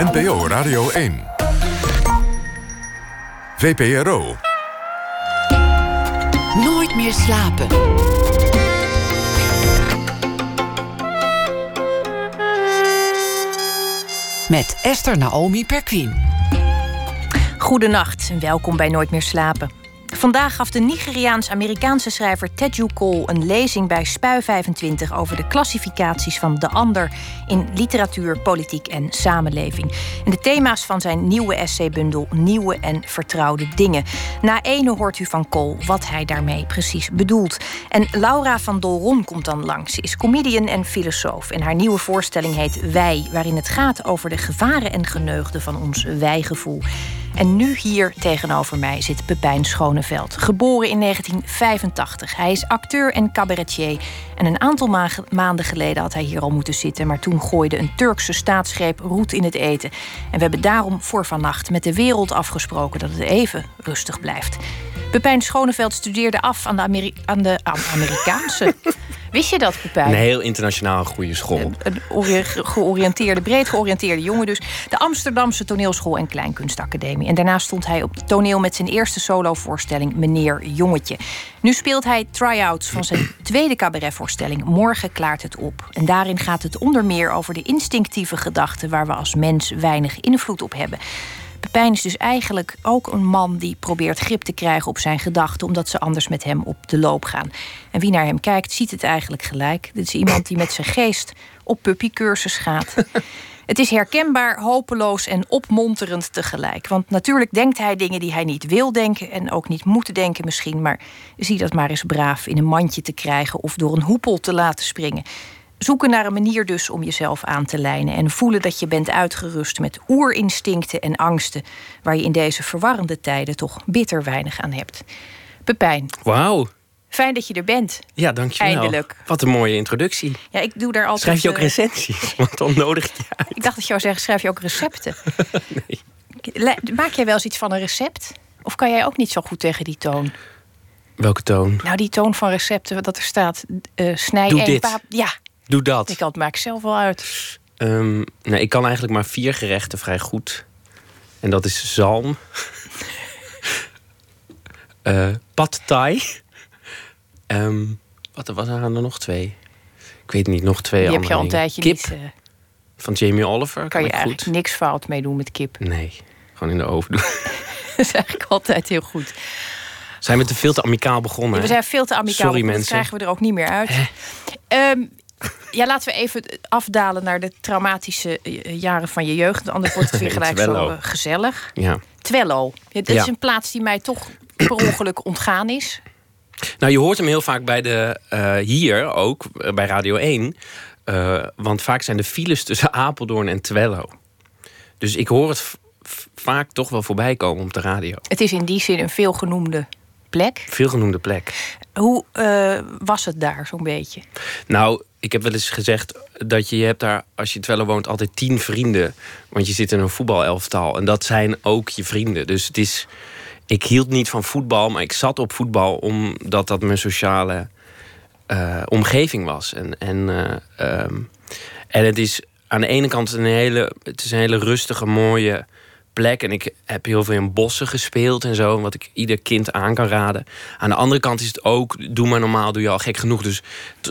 NPO Radio 1. VPRO. Nooit meer slapen. Met Esther Naomi Perquin. Goedenacht en welkom bij Nooit meer slapen. Vandaag gaf de Nigeriaans-Amerikaanse schrijver Teju Cole een lezing bij Spui 25 over de klassificaties van de ander in literatuur, politiek en samenleving. En de thema's van zijn nieuwe essaybundel Nieuwe en Vertrouwde Dingen. Na ene hoort u van Cole wat hij daarmee precies bedoelt. En Laura van Dolron komt dan langs. Ze is comedian en filosoof. En haar nieuwe voorstelling heet Wij, waarin het gaat over de gevaren en geneugden van ons wijgevoel. En nu hier tegenover mij zit Pepijn Schoneveld. Geboren in 1985. Hij is acteur en cabaretier. En een aantal maanden geleden had hij hier al moeten zitten. Maar toen gooide een Turkse staatsgreep roet in het eten. En we hebben daarom voor vannacht met de wereld afgesproken dat het even rustig blijft. Pepijn Schoneveld studeerde af aan de, Ameri aan de Amerikaanse. Wist je dat, Pepijn? Een heel internationaal goede school. Een, een georiënteerde, breed georiënteerde jongen dus. De Amsterdamse Toneelschool en Kleinkunstacademie. En daarna stond hij op het toneel met zijn eerste solovoorstelling Meneer Jongetje. Nu speelt hij try-outs van zijn tweede cabaretvoorstelling Morgen klaart het op. En daarin gaat het onder meer over de instinctieve gedachten... waar we als mens weinig invloed op hebben. Pepijn is dus eigenlijk ook een man die probeert grip te krijgen op zijn gedachten, omdat ze anders met hem op de loop gaan. En wie naar hem kijkt, ziet het eigenlijk gelijk. Dit is iemand die met zijn geest op puppycursus gaat. Het is herkenbaar, hopeloos en opmonterend tegelijk. Want natuurlijk denkt hij dingen die hij niet wil denken en ook niet moet denken misschien. Maar zie dat maar eens braaf in een mandje te krijgen of door een hoepel te laten springen. Zoeken naar een manier dus om jezelf aan te lijnen en voelen dat je bent uitgerust met oerinstincten en angsten, waar je in deze verwarrende tijden toch bitter weinig aan hebt. Pepijn. Wauw. Fijn dat je er bent. Ja, dankjewel. Eindelijk. Wat een mooie introductie. Ja, ik doe daar altijd. Schrijf je ook recensies? Want dan nodig je uit. Ik dacht dat je zou zeggen, schrijf je ook recepten? nee. Maak jij wel eens iets van een recept? Of kan jij ook niet zo goed tegen die toon? Welke toon? Nou, die toon van recepten, dat er staat uh, snij Doe dit. Ja, Doe dat. Ik het maak zelf wel uit. Um, nee, ik kan eigenlijk maar vier gerechten vrij goed. En dat is zalm. uh, pad thai. Um, wat er aan er nog twee? Ik weet niet, nog twee Die andere heb je al een tijdje Kip niet, uh, van Jamie Oliver. Kan, kan je eigenlijk goed. niks fout mee doen met kip. Nee, gewoon in de oven doen. dat is eigenlijk altijd heel goed. Zijn we te veel te amicaal begonnen? Ja, we zijn veel te amicaal Sorry, mensen. Dat krijgen we er ook niet meer uit. Um, ja, laten we even afdalen naar de traumatische eh, jaren van je jeugd. Anders wordt het weer gelijk zo uh, gezellig. Ja. Twello. Ja, Ja. is een plaats die mij toch per ongeluk ontgaan is. Nou, je hoort hem heel vaak bij de, uh, hier ook, uh, bij Radio 1. Uh, want vaak zijn de files tussen Apeldoorn en Twello. Dus ik hoor het vaak toch wel voorbij komen op de radio. Het is in die zin een veelgenoemde plek. Veelgenoemde plek. Hoe was het daar zo'n beetje? Nou, ik heb wel eens gezegd dat je, je hebt daar, als je in Twello woont, altijd tien vrienden. Want je zit in een voetbalelftal. En dat zijn ook je vrienden. Dus het is. Ik hield niet van voetbal, maar ik zat op voetbal omdat dat mijn sociale uh, omgeving was. En, en, uh, um, en het is aan de ene kant een hele, het is een hele rustige, mooie plek. En ik heb heel veel in bossen gespeeld en zo. Wat ik ieder kind aan kan raden. Aan de andere kant is het ook, doe maar normaal, doe je al gek genoeg. Dus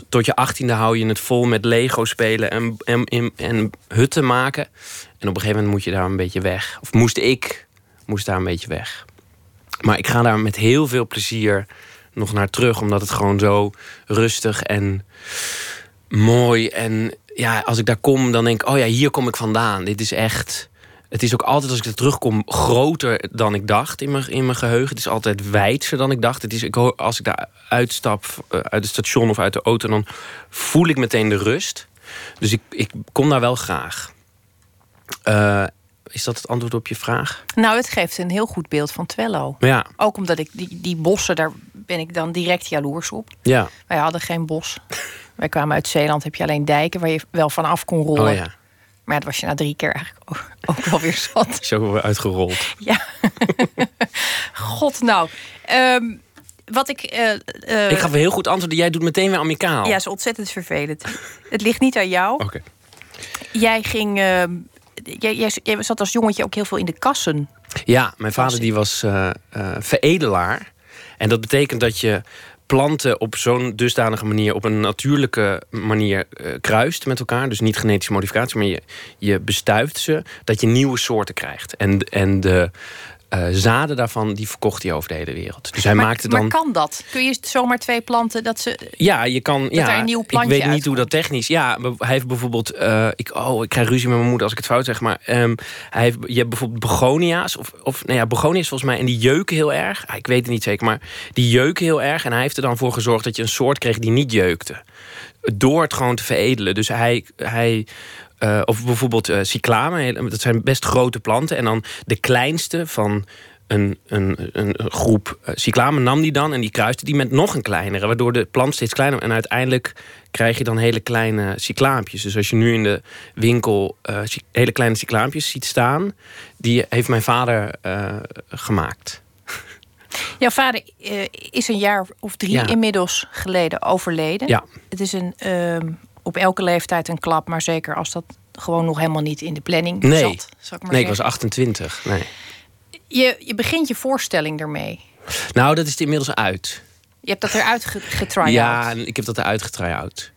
tot je achttiende hou je het vol met Lego spelen en, en, en, en hutten maken. En op een gegeven moment moet je daar een beetje weg. Of moest ik, moest daar een beetje weg. Maar ik ga daar met heel veel plezier nog naar terug. Omdat het gewoon zo rustig en mooi. En ja, als ik daar kom, dan denk ik... oh ja, hier kom ik vandaan. Dit is echt... Het is ook altijd, als ik er terugkom, groter dan ik dacht in mijn, in mijn geheugen. Het is altijd wijdser dan ik dacht. Het is, ik, hoor- als ik daar uitstap, uh, uit het station of uit de auto... dan voel ik meteen de rust. Dus ik, ik kom daar wel graag. Uh, is dat het antwoord op je vraag? Nou, het geeft een heel goed beeld van Twello. Ja, Ook omdat ik die, die bossen, daar ben ik dan direct jaloers op. ja. Wij hadden geen bos. Wij kwamen uit Zeeland, heb je alleen dijken waar je wel van af kon rollen. Oh ja, Maar dat was je na drie keer eigenlijk ook, ook wel weer zat. zo uitgerold. Ja. God, nou. Ehm, wat ik. eh, eh, ik gaf een heel goed antwoord. Jij doet meteen weer amicaal. Ja, is ontzettend vervelend. Het ligt niet aan jou. Oké. Jij ging. ehm, jij, jij, jij zat als jongetje ook heel veel in de kassen. Ja, mijn vader die was uh, uh, veredelaar. En dat betekent dat je planten op zo'n dusdanige manier, op een natuurlijke manier uh, kruist met elkaar. Dus niet genetische modificatie, maar je, je bestuift ze, dat je nieuwe soorten krijgt. En, en de, uh, zaden daarvan, die verkocht hij over de hele wereld. Dus hij maar, maakte dan. Maar kan dat? Kun je zomaar twee planten dat ze. Ja, je kan. Dat ja, een nieuw plantje ik weet niet hoe dat technisch. Ja, hij heeft bijvoorbeeld. Uh, ik, oh, ik krijg ruzie met mijn moeder als ik het fout zeg. Maar um, hij heeft, je hebt bijvoorbeeld begonia's. Of, of nou ja, begonia's volgens mij. En die jeuken heel erg. Ah, ik weet het niet zeker. Maar die jeuken heel erg. En hij heeft er dan voor gezorgd dat je een soort kreeg die niet jeukte. Door het gewoon te veredelen. Dus hij. hij uh, of bijvoorbeeld uh, cyclamen, dat zijn best grote planten. En dan de kleinste van een, een, een groep uh, cyclamen nam die dan en die kruiste die met nog een kleinere, waardoor de plant steeds kleiner en uiteindelijk krijg je dan hele kleine cyclaampjes. Dus als je nu in de winkel uh, hele kleine cyclaampjes ziet staan, die heeft mijn vader uh, gemaakt. Jouw vader is een jaar of drie ja. inmiddels geleden overleden. Ja. Het is een, ehm, op elke leeftijd een klap, maar zeker als dat gewoon nog helemaal niet in de planning nee. zat. Zal ik maar nee, zeggen. ik was 28. Nee. Je, je begint je voorstelling ermee. Nou, dat is inmiddels uit. Je hebt dat eruit getry Ja, ik heb dat eruit getry-out.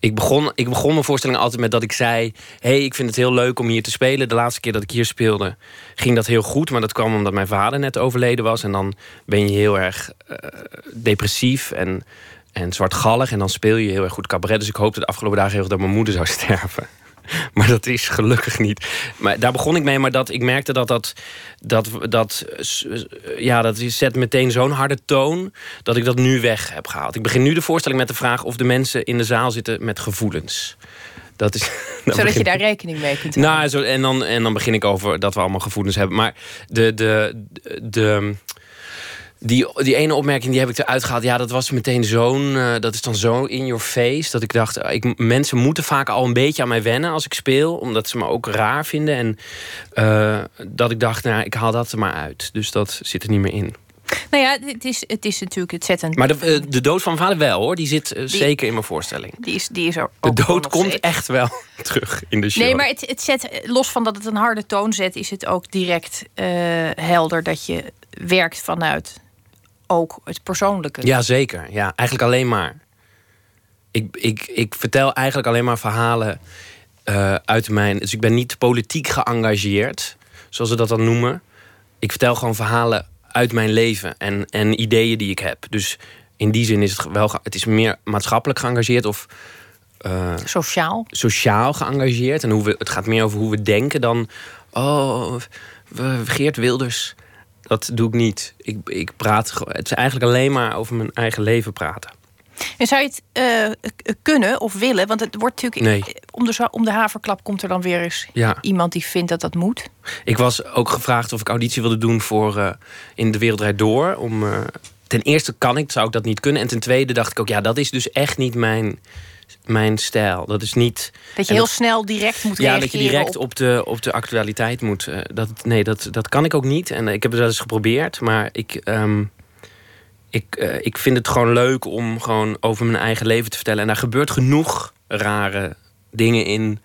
Ik begon, ik begon mijn voorstelling altijd met dat ik zei... hey, ik vind het heel leuk om hier te spelen. De laatste keer dat ik hier speelde ging dat heel goed. Maar dat kwam omdat mijn vader net overleden was. En dan ben je heel erg uh, depressief en, en zwartgallig. En dan speel je heel erg goed cabaret. Dus ik hoopte de afgelopen dagen heel erg dat mijn moeder zou sterven. Maar dat is gelukkig niet. Maar daar begon ik mee, maar dat, ik merkte dat dat, dat, dat, ja, dat zet meteen zo'n harde toon dat ik dat nu weg heb gehaald. Ik begin nu de voorstelling met de vraag of de mensen in de zaal zitten met gevoelens. Dat is, Zodat begin... je daar rekening mee kunt houden. Nou, zo, en, dan, en dan begin ik over dat we allemaal gevoelens hebben. Maar de, de, de, de die, die ene opmerking die heb ik eruit gehaald. Ja, dat was meteen zo'n. Uh, dat is dan zo in your face. Dat ik dacht, ik, mensen moeten vaak al een beetje aan mij wennen als ik speel. Omdat ze me ook raar vinden. En uh, dat ik dacht, nou, ik haal dat er maar uit. Dus dat zit er niet meer in. Nou ja, het is, het is natuurlijk het zetten. Maar de, uh, de dood van mijn vader wel hoor. Die zit die, zeker in mijn voorstelling. Die is, die is er de dood komt echt wel terug in de show. Nee, maar het, het zet, los van dat het een harde toon zet, is het ook direct helder dat je werkt vanuit ook het persoonlijke. Ja, zeker. Ja, eigenlijk alleen maar. Ik, ik, ik vertel eigenlijk alleen maar verhalen uh, uit mijn. Dus ik ben niet politiek geëngageerd, zoals ze dat dan noemen. Ik vertel gewoon verhalen uit mijn leven en, en ideeën die ik heb. Dus in die zin is het wel. Het is meer maatschappelijk geëngageerd of. Uh, sociaal. Sociaal geëngageerd. En hoe we, het gaat meer over hoe we denken dan. Oh, Geert Wilders dat doe ik niet. Ik, ik praat, het is eigenlijk alleen maar over mijn eigen leven praten. En zou je het uh, kunnen of willen? Want het wordt natuurlijk. Nee. Om, de, om de haverklap komt er dan weer eens ja. iemand die vindt dat dat moet. Ik was ook gevraagd of ik auditie wilde doen voor uh, In de Wereldrijd Door. Om, uh, ten eerste kan ik, zou ik dat niet kunnen. En ten tweede dacht ik ook, ja, dat is dus echt niet mijn mijn stijl. Dat is niet. Dat je heel dat, snel direct moet reageren. Ja, dat je direct op, op de, op de actualiteit moet. Uh, dat, nee, dat, dat kan ik ook niet. En ik heb het wel eens geprobeerd, maar ik. Um, ik, uh, ik vind het gewoon leuk om gewoon over mijn eigen leven te vertellen. En daar gebeurt genoeg rare dingen in.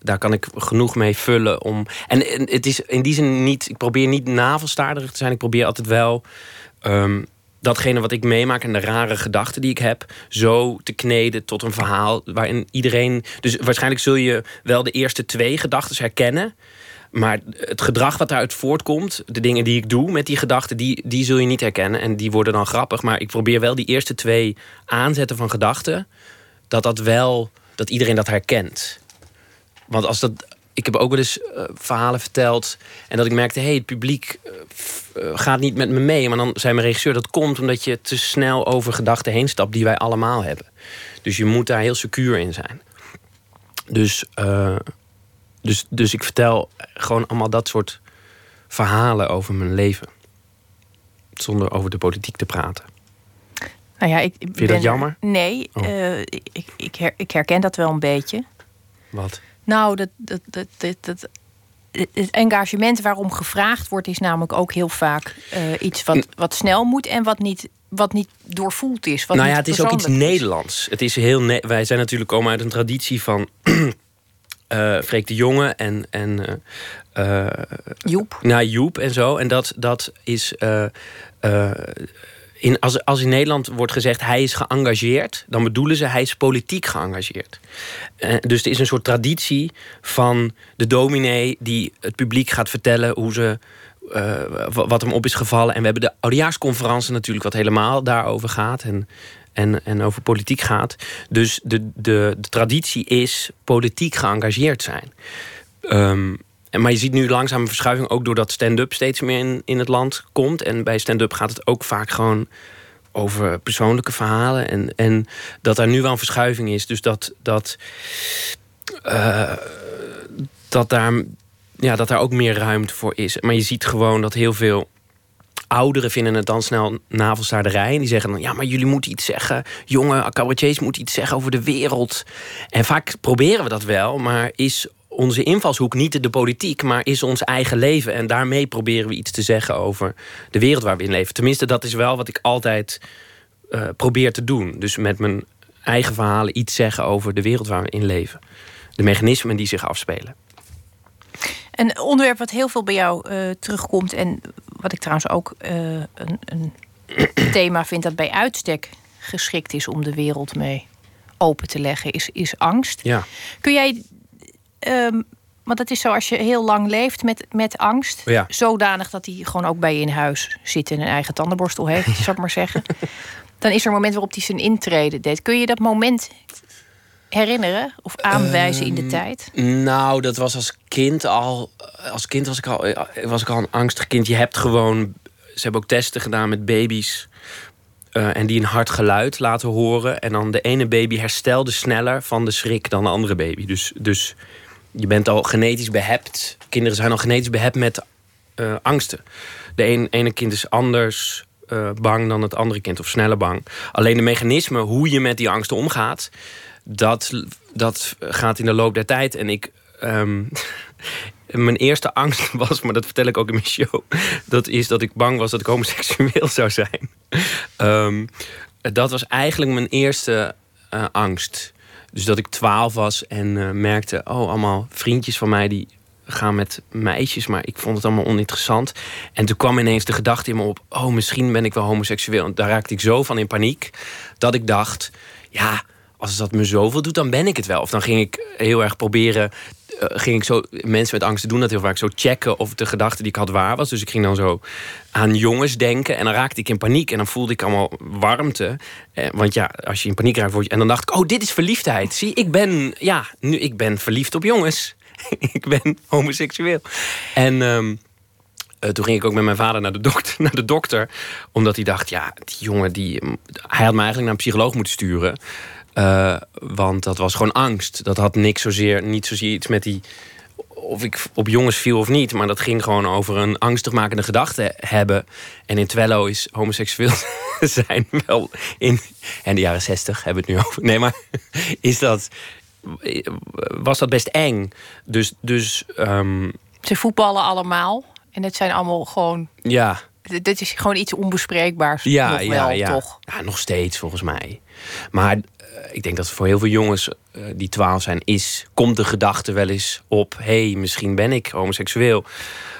Daar kan ik genoeg mee vullen om. En, en het is in die zin niet. Ik probeer niet navelstaarderig te zijn. Ik probeer altijd wel. Um, datgene wat ik meemaak en de rare gedachten die ik heb, zo te kneden tot een verhaal waarin iedereen. Dus waarschijnlijk zul je wel de eerste twee gedachten herkennen. Maar het gedrag wat daaruit voortkomt, de dingen die ik doe met die gedachten, die, die zul je niet herkennen. En die worden dan grappig. Maar ik probeer wel die eerste twee aanzetten van gedachten, dat dat wel, dat iedereen dat herkent. Want als dat, ik heb ook wel eens uh, verhalen verteld. En dat ik merkte, hé, hey, het publiek uh, gaat niet met me mee. Maar dan zei mijn regisseur, dat komt omdat je te snel over gedachten heen stapt die wij allemaal hebben. Dus je moet daar heel secuur in zijn. Dus, uh, dus, dus ik vertel gewoon allemaal dat soort verhalen over mijn leven. Zonder over de politiek te praten. Nou ja, ik, Vind je ben, dat jammer? Nee, oh. ik, ik, her, ik herken dat wel een beetje. Wat? Nou, dat, dat, dat, dat, dat, het engagement waarom gevraagd wordt, is namelijk ook heel vaak uh, iets wat, wat snel moet en wat niet, wat niet doorvoeld is. Wat nou ja, het is ook iets is. Nederlands. Het is heel ne wij zijn natuurlijk komen uit een traditie van uh, Freek de Jonge en, en uh, Joep. Nou, Joep en zo. En dat, dat is. In, als, in Nederland wordt gezegd hij is geëngageerd, dan bedoelen ze hij is politiek geëngageerd. dus er is een soort traditie van de dominee die het publiek gaat vertellen hoe ze wat hem op is gevallen. En we hebben de oudejaarsconferentie natuurlijk, wat helemaal daarover gaat. En en, en over politiek gaat. Dus de, de, de traditie is politiek geëngageerd zijn. Um, maar je ziet nu langzaam een verschuiving ook doordat stand-up steeds meer in, in het land komt. En bij stand-up gaat het ook vaak gewoon over persoonlijke verhalen. En, en dat daar nu wel een verschuiving is. Dus dat, dat, uh, dat, daar, ja, dat daar ook meer ruimte voor is. Maar je ziet gewoon dat heel veel ouderen vinden het dan snel navelstaarderij. En die zeggen dan, ja, maar jullie moeten iets zeggen. Jonge cabaretiers moeten iets zeggen over de wereld. En vaak proberen we dat wel, maar is onze invalshoek niet de politiek, maar is ons eigen leven. En daarmee proberen we iets te zeggen over de wereld waar we in leven. Tenminste, dat is wel wat ik altijd uh, probeer te doen. Dus met mijn eigen verhalen iets zeggen over de wereld waar we in leven. De mechanismen die zich afspelen. Een onderwerp wat heel veel bij jou uh, terugkomt en wat ik trouwens ook uh, een, een thema vind dat bij uitstek geschikt is om de wereld mee open te leggen, is, is angst. Ja. Kun jij, um, want dat is zo als je heel lang leeft met, met angst, ja. zodanig dat hij gewoon ook bij je in huis zit en een eigen tandenborstel heeft, ja. zou ik maar zeggen. Dan is er een moment waarop hij zijn intrede deed. Kun je dat moment herinneren of aanwijzen in de ehm, tijd? Nou, dat was als kind al. Als kind was ik al, was ik al een angstig kind. Je hebt gewoon. Ze hebben ook testen gedaan met baby's. Uh, en die een hard geluid laten horen. En dan de ene baby herstelde sneller van de schrik dan de andere baby. Dus, dus je bent al genetisch behept. Kinderen zijn al genetisch behept met uh, angsten. De een, ene kind is anders uh, bang dan het andere kind, of sneller bang. Alleen de mechanismen, hoe je met die angsten omgaat, dat, dat gaat in de loop der tijd. En ik. Ehm, mijn eerste angst was, maar dat vertel ik ook in mijn show. Dat is dat ik bang was dat ik homoseksueel zou zijn. Ehm, dat was eigenlijk mijn eerste uh, angst. Dus dat ik twaalf was en uh, merkte, oh, allemaal vriendjes van mij die gaan met meisjes, maar ik vond het allemaal oninteressant. En toen kwam ineens de gedachte in me op, oh, misschien ben ik wel homoseksueel. En daar raakte ik zo van in paniek dat ik dacht, ja, als dat me zoveel doet, dan ben ik het wel. Of dan ging ik heel erg proberen. Uh, ging ik zo, mensen met angst doen dat heel vaak zo checken of de gedachte die ik had waar was. Dus ik ging dan zo aan jongens denken en dan raakte ik in paniek en dan voelde ik allemaal warmte. Eh, want ja, als je in paniek raakt. En dan dacht ik, oh, dit is verliefdheid. Zie, ik ben, ja, nu ik ben verliefd op jongens. ik ben homoseksueel. En. Um, toen ging ik ook met mijn vader naar de, dokter, naar de dokter. Omdat hij dacht, ja, die jongen, die, hij had me eigenlijk naar een psycholoog moeten sturen. Uh, want dat was gewoon angst. Dat had niks zozeer, niet zozeer iets met die. Of ik op jongens viel of niet. Maar dat ging gewoon over een angstigmakende gedachte hebben. En in Twello is homoseksueel zijn wel in. En de jaren zestig hebben we het nu over. Nee, maar is dat. Was dat best eng? Dus. dus um... Ze voetballen allemaal. En het zijn allemaal gewoon. Ja. Dit is gewoon iets onbespreekbaars. Ja, nog ja, wel, ja. toch? Ja, nog steeds volgens mij. Maar ik denk dat voor heel veel jongens uh, die twaalf zijn, is, komt de gedachte wel eens op: hé, hey, misschien ben ik homoseksueel.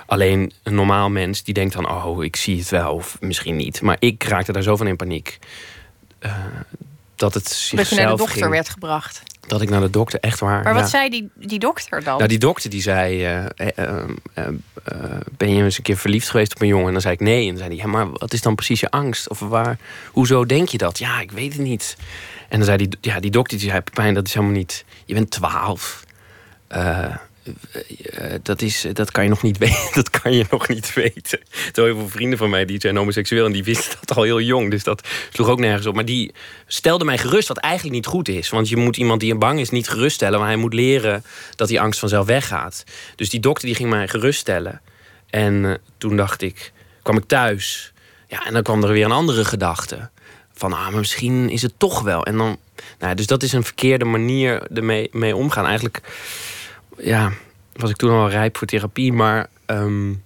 Alleen een normaal mens die denkt dan: oh, ik zie het wel, of misschien niet. Maar ik raakte daar zo van in paniek. Uh, dat het zichzelf Dat je naar de dokter ging, werd gebracht. Dat ik naar de dokter, echt waar. Maar wat ja. zei die, die dokter dan? Nou, die dokter die zei: uh, Ben je eens een keer verliefd geweest op een jongen? En dan zei ik nee. En dan zei hij: Ja, maar wat is dan precies je angst? Of waar, hoezo denk je dat? Ja, ik weet het niet. En dan zei die, ja, die dokter die zei: Pijn, dat is helemaal niet. Je bent twaalf. Uh, dat, is, dat kan je nog niet weten. Dat kan je nog niet weten. Terwijl heel veel vrienden van mij die zijn homoseksueel en die wisten dat al heel jong. Dus dat sloeg ook nergens op. Maar die stelde mij gerust, wat eigenlijk niet goed is. Want je moet iemand die bang is niet geruststellen. Maar hij moet leren dat die angst vanzelf weggaat. Dus die dokter die ging mij geruststellen. En uh, toen dacht ik, kwam ik thuis. Ja, en dan kwam er weer een andere gedachte. Van, ah, maar misschien is het toch wel. En dan, nou, dus dat is een verkeerde manier ermee mee omgaan. Eigenlijk ja, was ik toen al rijp voor therapie, maar um,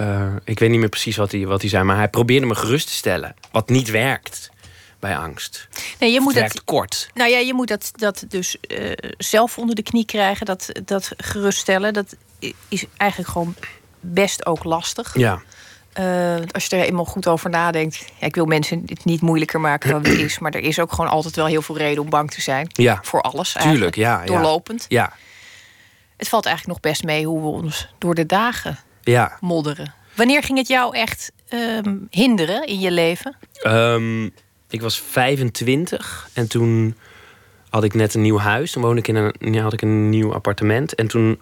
uh, ik weet niet meer precies wat hij, wat hij zei. Maar hij probeerde me gerust te stellen, wat niet werkt. bij angst. Nee, je moet het dat, kort. nou ja, je moet dat, dat dus eh, zelf onder de knie krijgen, dat, dat geruststellen. Dat is eigenlijk gewoon best ook lastig. Ja, Eh, als je er eenmaal goed over nadenkt. Ja, ik wil mensen het niet moeilijker maken dan het is. Maar er is ook gewoon altijd wel heel veel reden om bang te zijn. ja, Voor alles tuurlijk. ja. Doorlopend. Ja, Het valt eigenlijk nog best mee hoe we ons door de dagen ja. modderen. Wanneer ging het jou echt ehm, hinderen in je leven? Ehm, ik was 25 en toen had ik net een nieuw huis. Toen woonde ik in een, had ik een nieuw appartement. En toen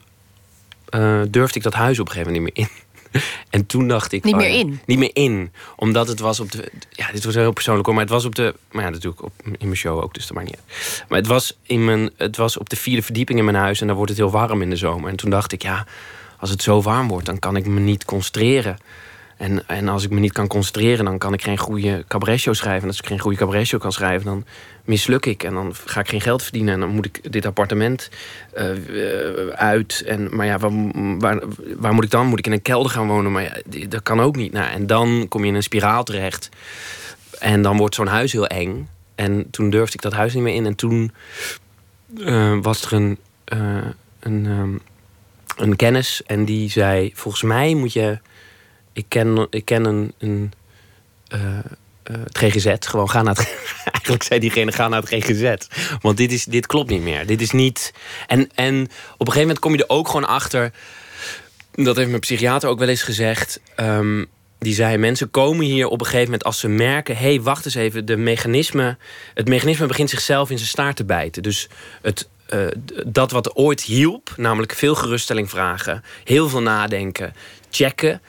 eh, durfde ik dat huis op een gegeven moment niet meer in. En toen dacht ik... Niet oh meer in? Niet meer in. Omdat het was op de... Ja, dit was heel persoonlijk hoor. Maar het was op de... Maar ja, natuurlijk op, in mijn show ook. Dus dat maakt niet uit. Maar het was, in mijn, het was op de vierde verdieping in mijn huis. En dan wordt het heel warm in de zomer. En toen dacht ik, ja... Als het zo warm wordt, dan kan ik me niet concentreren. En, en als ik me niet kan concentreren, dan kan ik geen goede cabaretshow schrijven. En als ik geen goede cabaretshow kan schrijven, dan misluk ik. En dan ga ik geen geld verdienen. En dan moet ik dit appartement eh, eh, uit. En, maar ja, waar, waar, moet ik dan? Moet ik in een kelder gaan wonen? Maar ja, dat kan ook niet. Nou, en dan kom je in een spiraal terecht. En dan wordt zo'n huis heel eng. En toen durfde ik dat huis niet meer in. En toen eh, was er een, ehm, een kennis. En die zei: Volgens mij moet je. Ik ken, ik ken een. een eh, eh, het GGZ. Gewoon ga naar het. Eigenlijk zei diegene: ga naar het GGZ. Want dit, is, dit klopt niet meer. Dit is niet. En, en op een gegeven moment kom je er ook gewoon achter. Dat heeft mijn psychiater ook wel eens gezegd. ehm, die zei: mensen komen hier op een gegeven moment als ze merken: hé, hey, wacht eens even, de mechanisme, het mechanisme begint zichzelf in zijn staart te bijten. Dus het, eh, dat wat ooit hielp, namelijk veel geruststelling vragen, heel veel nadenken, checken,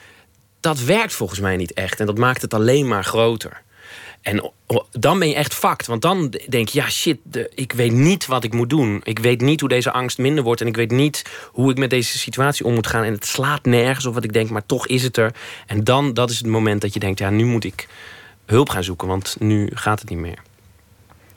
dat werkt volgens mij niet echt. En dat maakt het alleen maar groter. En dan ben je echt fucked. Want dan denk je, ja shit, de, ik weet niet wat ik moet doen. Ik weet niet hoe deze angst minder wordt. En ik weet niet hoe ik met deze situatie om moet gaan. En het slaat nergens op wat ik denk, maar toch is het er. En dan, dat is het moment dat je denkt, ja, nu moet ik hulp gaan zoeken. Want nu gaat het niet meer.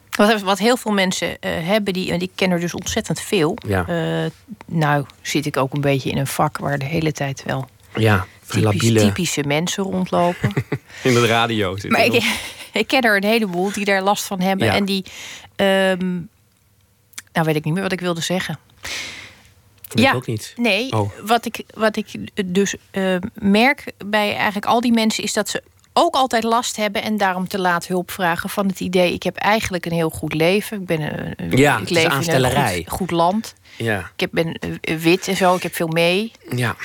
Wat, wat heel veel mensen eh, hebben, die, en ik ken er dus ontzettend veel. Ja. Eh, nou, zit ik ook een beetje in een vak waar de hele tijd wel Ja, typisch, typische mensen rondlopen. in de radio zitten. maar ik, ik ken er een heleboel die daar last van hebben. Ja. En die. ehm, nou, weet ik niet meer wat ik wilde zeggen. Weet ik ook niet. Nee, Oh. wat, ik, wat ik dus eh, merk bij eigenlijk al die mensen is dat ze ook altijd last hebben en daarom te laat hulp vragen van het idee: ik heb eigenlijk een heel goed leven. Ik ben een, Ja, ik leef in een goed, goed land. Ja, Ik heb- ben eh, wit en zo, ik heb veel mee. ja,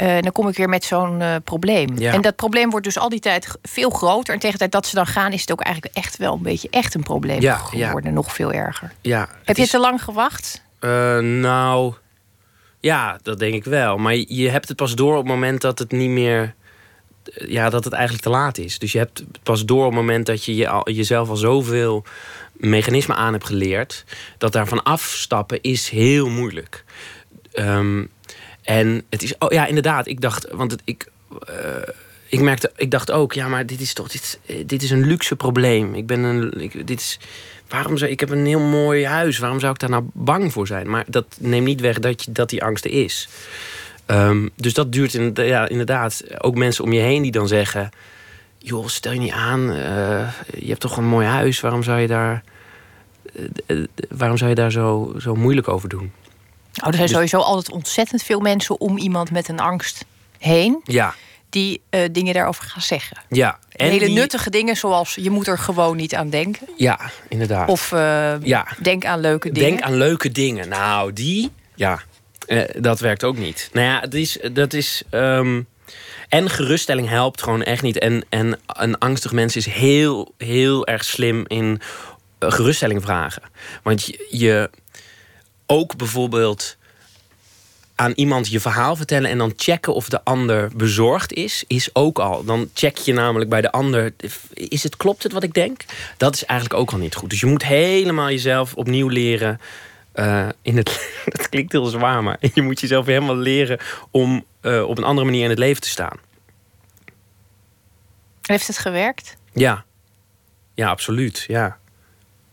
Eh, dan kom ik weer met zo'n eh, probleem. Ja. En dat probleem wordt dus al die tijd veel groter. En tegen de tijd dat ze dan gaan, is het ook eigenlijk echt wel een beetje echt een probleem Ja, ja. geworden. Nog veel erger. ja. heb je is- te lang gewacht? Eh, nou, ja, dat denk ik wel. Maar je hebt het pas door op het moment dat het niet meer. Ja, dat het eigenlijk te laat is. Dus je hebt het pas door op het moment dat je, je al, jezelf al zoveel mechanismen aan hebt geleerd. dat daarvan afstappen is heel moeilijk. Ehm, en het is. Oh ja, inderdaad. Ik dacht. Want ik. eh, ik merkte, ik dacht ook, ja, maar dit is toch, dit, dit is een luxe probleem. Ik ben een, ik, dit is, waarom zou, ik heb een heel mooi huis. Waarom zou ik daar nou bang voor zijn? Maar dat neemt niet weg dat, je, dat die angst er is. Ehm, dus dat duurt in, ja, inderdaad. Ook mensen om je heen die dan zeggen: joh, stel je niet aan. eh, je hebt toch een mooi huis. Waarom zou je daar, eh, waarom zou je daar zo, zo moeilijk over doen? Nou, er zijn Dus- sowieso altijd ontzettend veel mensen om iemand met een angst heen. Ja, die eh, dingen daarover gaan zeggen. ja. En Hele die- nuttige dingen zoals je moet er gewoon niet aan denken. Ja, inderdaad. Of eh, Ja. denk aan leuke dingen. Denk aan leuke dingen. Nou, die, ja, eh, dat werkt ook niet. Nou ja, het is, dat is. ehm, en geruststelling helpt gewoon echt niet. En, en een angstig mens is heel, heel erg slim in geruststelling vragen. Want je, je ook bijvoorbeeld aan iemand je verhaal vertellen en dan checken of de ander bezorgd is, is ook al. Dan check je namelijk bij de ander, is het klopt het wat ik denk? Dat is eigenlijk ook al niet goed. Dus je moet helemaal jezelf opnieuw leren. eh, in het, dat klinkt heel zwaar, maar je moet jezelf helemaal leren om eh, op een andere manier in het leven te staan. Heeft het gewerkt? Ja, ja, absoluut. Ja,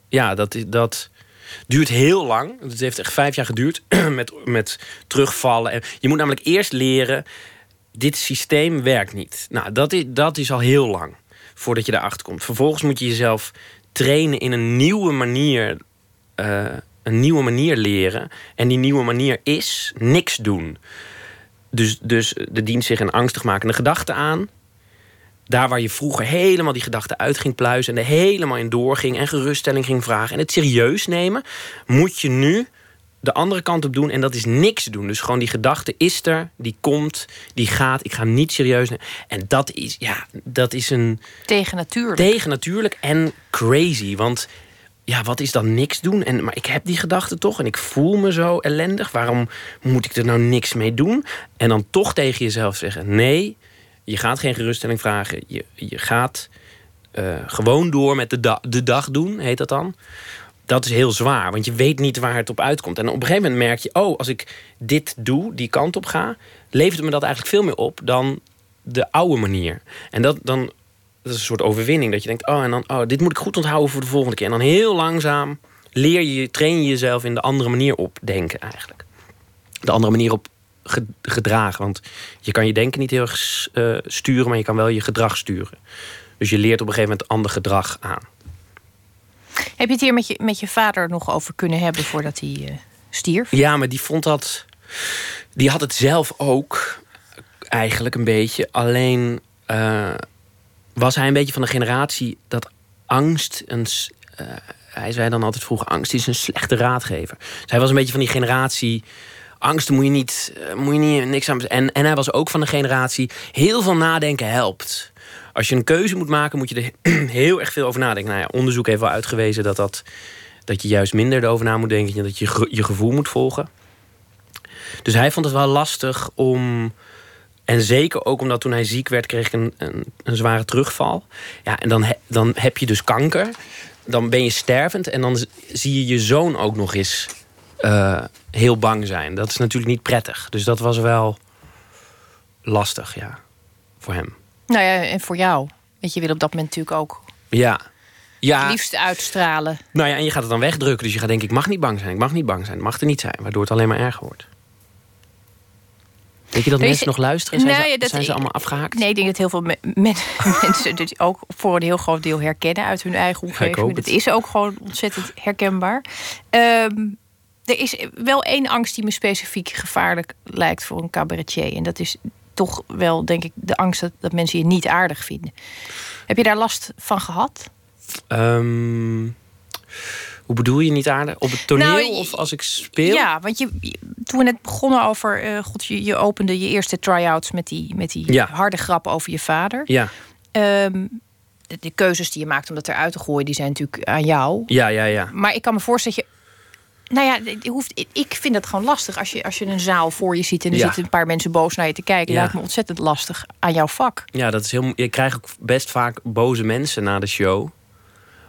ja dat, is- dat duurt heel lang. Het heeft echt vijf jaar geduurd met, met terugvallen. En je moet namelijk eerst leren: dit systeem werkt niet. Nou, dat is, dat is al heel lang voordat je daarachter komt. Vervolgens moet je jezelf trainen in een nieuwe manier. eh, een nieuwe manier leren. En die nieuwe manier is niks doen. Dus, dus de dient zich een angstig makende gedachte aan. Daar waar je vroeger helemaal die gedachten uit ging pluizen... en er helemaal in doorging en geruststelling ging vragen... en het serieus nemen, moet je nu de andere kant op doen... en dat is niks doen. Dus gewoon die gedachte is er, die komt, die gaat. Ik ga niet serieus nemen. En dat is, ja, dat is een Tegen natuurlijk. tegen natuurlijk en crazy. Want ja, wat is dan niks doen? En, maar ik heb die gedachte toch en ik voel me zo ellendig. Waarom moet ik er nou niks mee doen? En dan toch tegen jezelf zeggen: nee, je gaat geen geruststelling vragen. Je, je gaat eh, gewoon door met de, de dag doen, heet dat dan. Dat is heel zwaar, want je weet niet waar het op uitkomt. En op een gegeven moment merk je: oh, als ik dit doe, die kant op ga, levert me dat eigenlijk veel meer op dan de oude manier. En dat, dan, dat is een soort overwinning. Dat je denkt, oh, en dan, oh, dit moet ik goed onthouden voor de volgende keer. En dan heel langzaam leer je, train je jezelf in de andere manier op denken eigenlijk. De andere manier op gedragen. Want je kan je denken niet heel erg eh, sturen, maar je kan wel je gedrag sturen. Dus je leert op een gegeven moment ander gedrag aan. Heb je het hier met je, met je vader nog over kunnen hebben voordat hij eh, stierf? Ja, maar die vond dat. Die had het zelf ook eigenlijk een beetje. Alleen eh, was hij een beetje van de generatie dat angst een. hij zei dan altijd vroeger: angst is een slechte raadgever. Dus hij was een beetje van die generatie. Angst moet je niet, eh, moet je niet niks aan. En, en hij was ook van de generatie. Heel veel nadenken helpt. Als je een keuze moet maken, moet je er heel erg veel over nadenken. Nou ja, onderzoek heeft wel uitgewezen dat, dat, dat je juist minder erover na moet denken. Dat je je gevoel moet volgen. Dus hij vond het wel lastig om. En zeker ook omdat toen hij ziek werd, kreeg ik een, een, een zware terugval. Ja, en dan, dan heb je dus kanker. Dan ben je stervend. En dan zie je je zoon ook nog eens eh, heel bang zijn. Dat is natuurlijk niet prettig. Dus dat was wel lastig, ja. Voor hem. Nou ja, en voor jou. Want je wil op dat moment natuurlijk ook Ja. het Ja, liefst uitstralen. nou ja, en je gaat het dan wegdrukken. Dus je gaat denken, ik mag niet bang zijn, ik mag niet bang zijn. Het mag er niet zijn, waardoor het alleen maar erger wordt. Denk je dat mensen nog luisteren? Zijn, Nou ja, dat- zijn ze allemaal afgehaakt? Nee, ik denk dat heel veel me- men- mensen dit ook voor een heel groot deel herkennen uit hun eigen omgeving. het. Het is ook gewoon ontzettend herkenbaar. Ehm, er is wel één angst die me specifiek gevaarlijk lijkt voor een cabaretier. En dat is toch wel, denk ik, de angst dat, dat mensen je niet aardig vinden. Heb je daar last van gehad? Ehm, hoe bedoel je niet aardig? Op het toneel Nou, of als ik speel? Ja, want je, toen we net begonnen over... eh, God, je, je opende je eerste try-outs met die, met die Ja. harde grap over je vader. Ja, Ehm, de, de keuzes die je maakt om dat eruit te gooien, die zijn natuurlijk aan jou. ja, ja. ja. Maar ik kan me voorstellen dat je. Nou ja, je hoeft, ik vind het gewoon lastig als je, als je een zaal voor je ziet en er Ja. zitten een paar mensen boos naar je te kijken. Ja. Lijkt me ontzettend lastig aan jouw vak. Ja, dat is heel. mo- Ik krijg ook best vaak boze mensen na de show.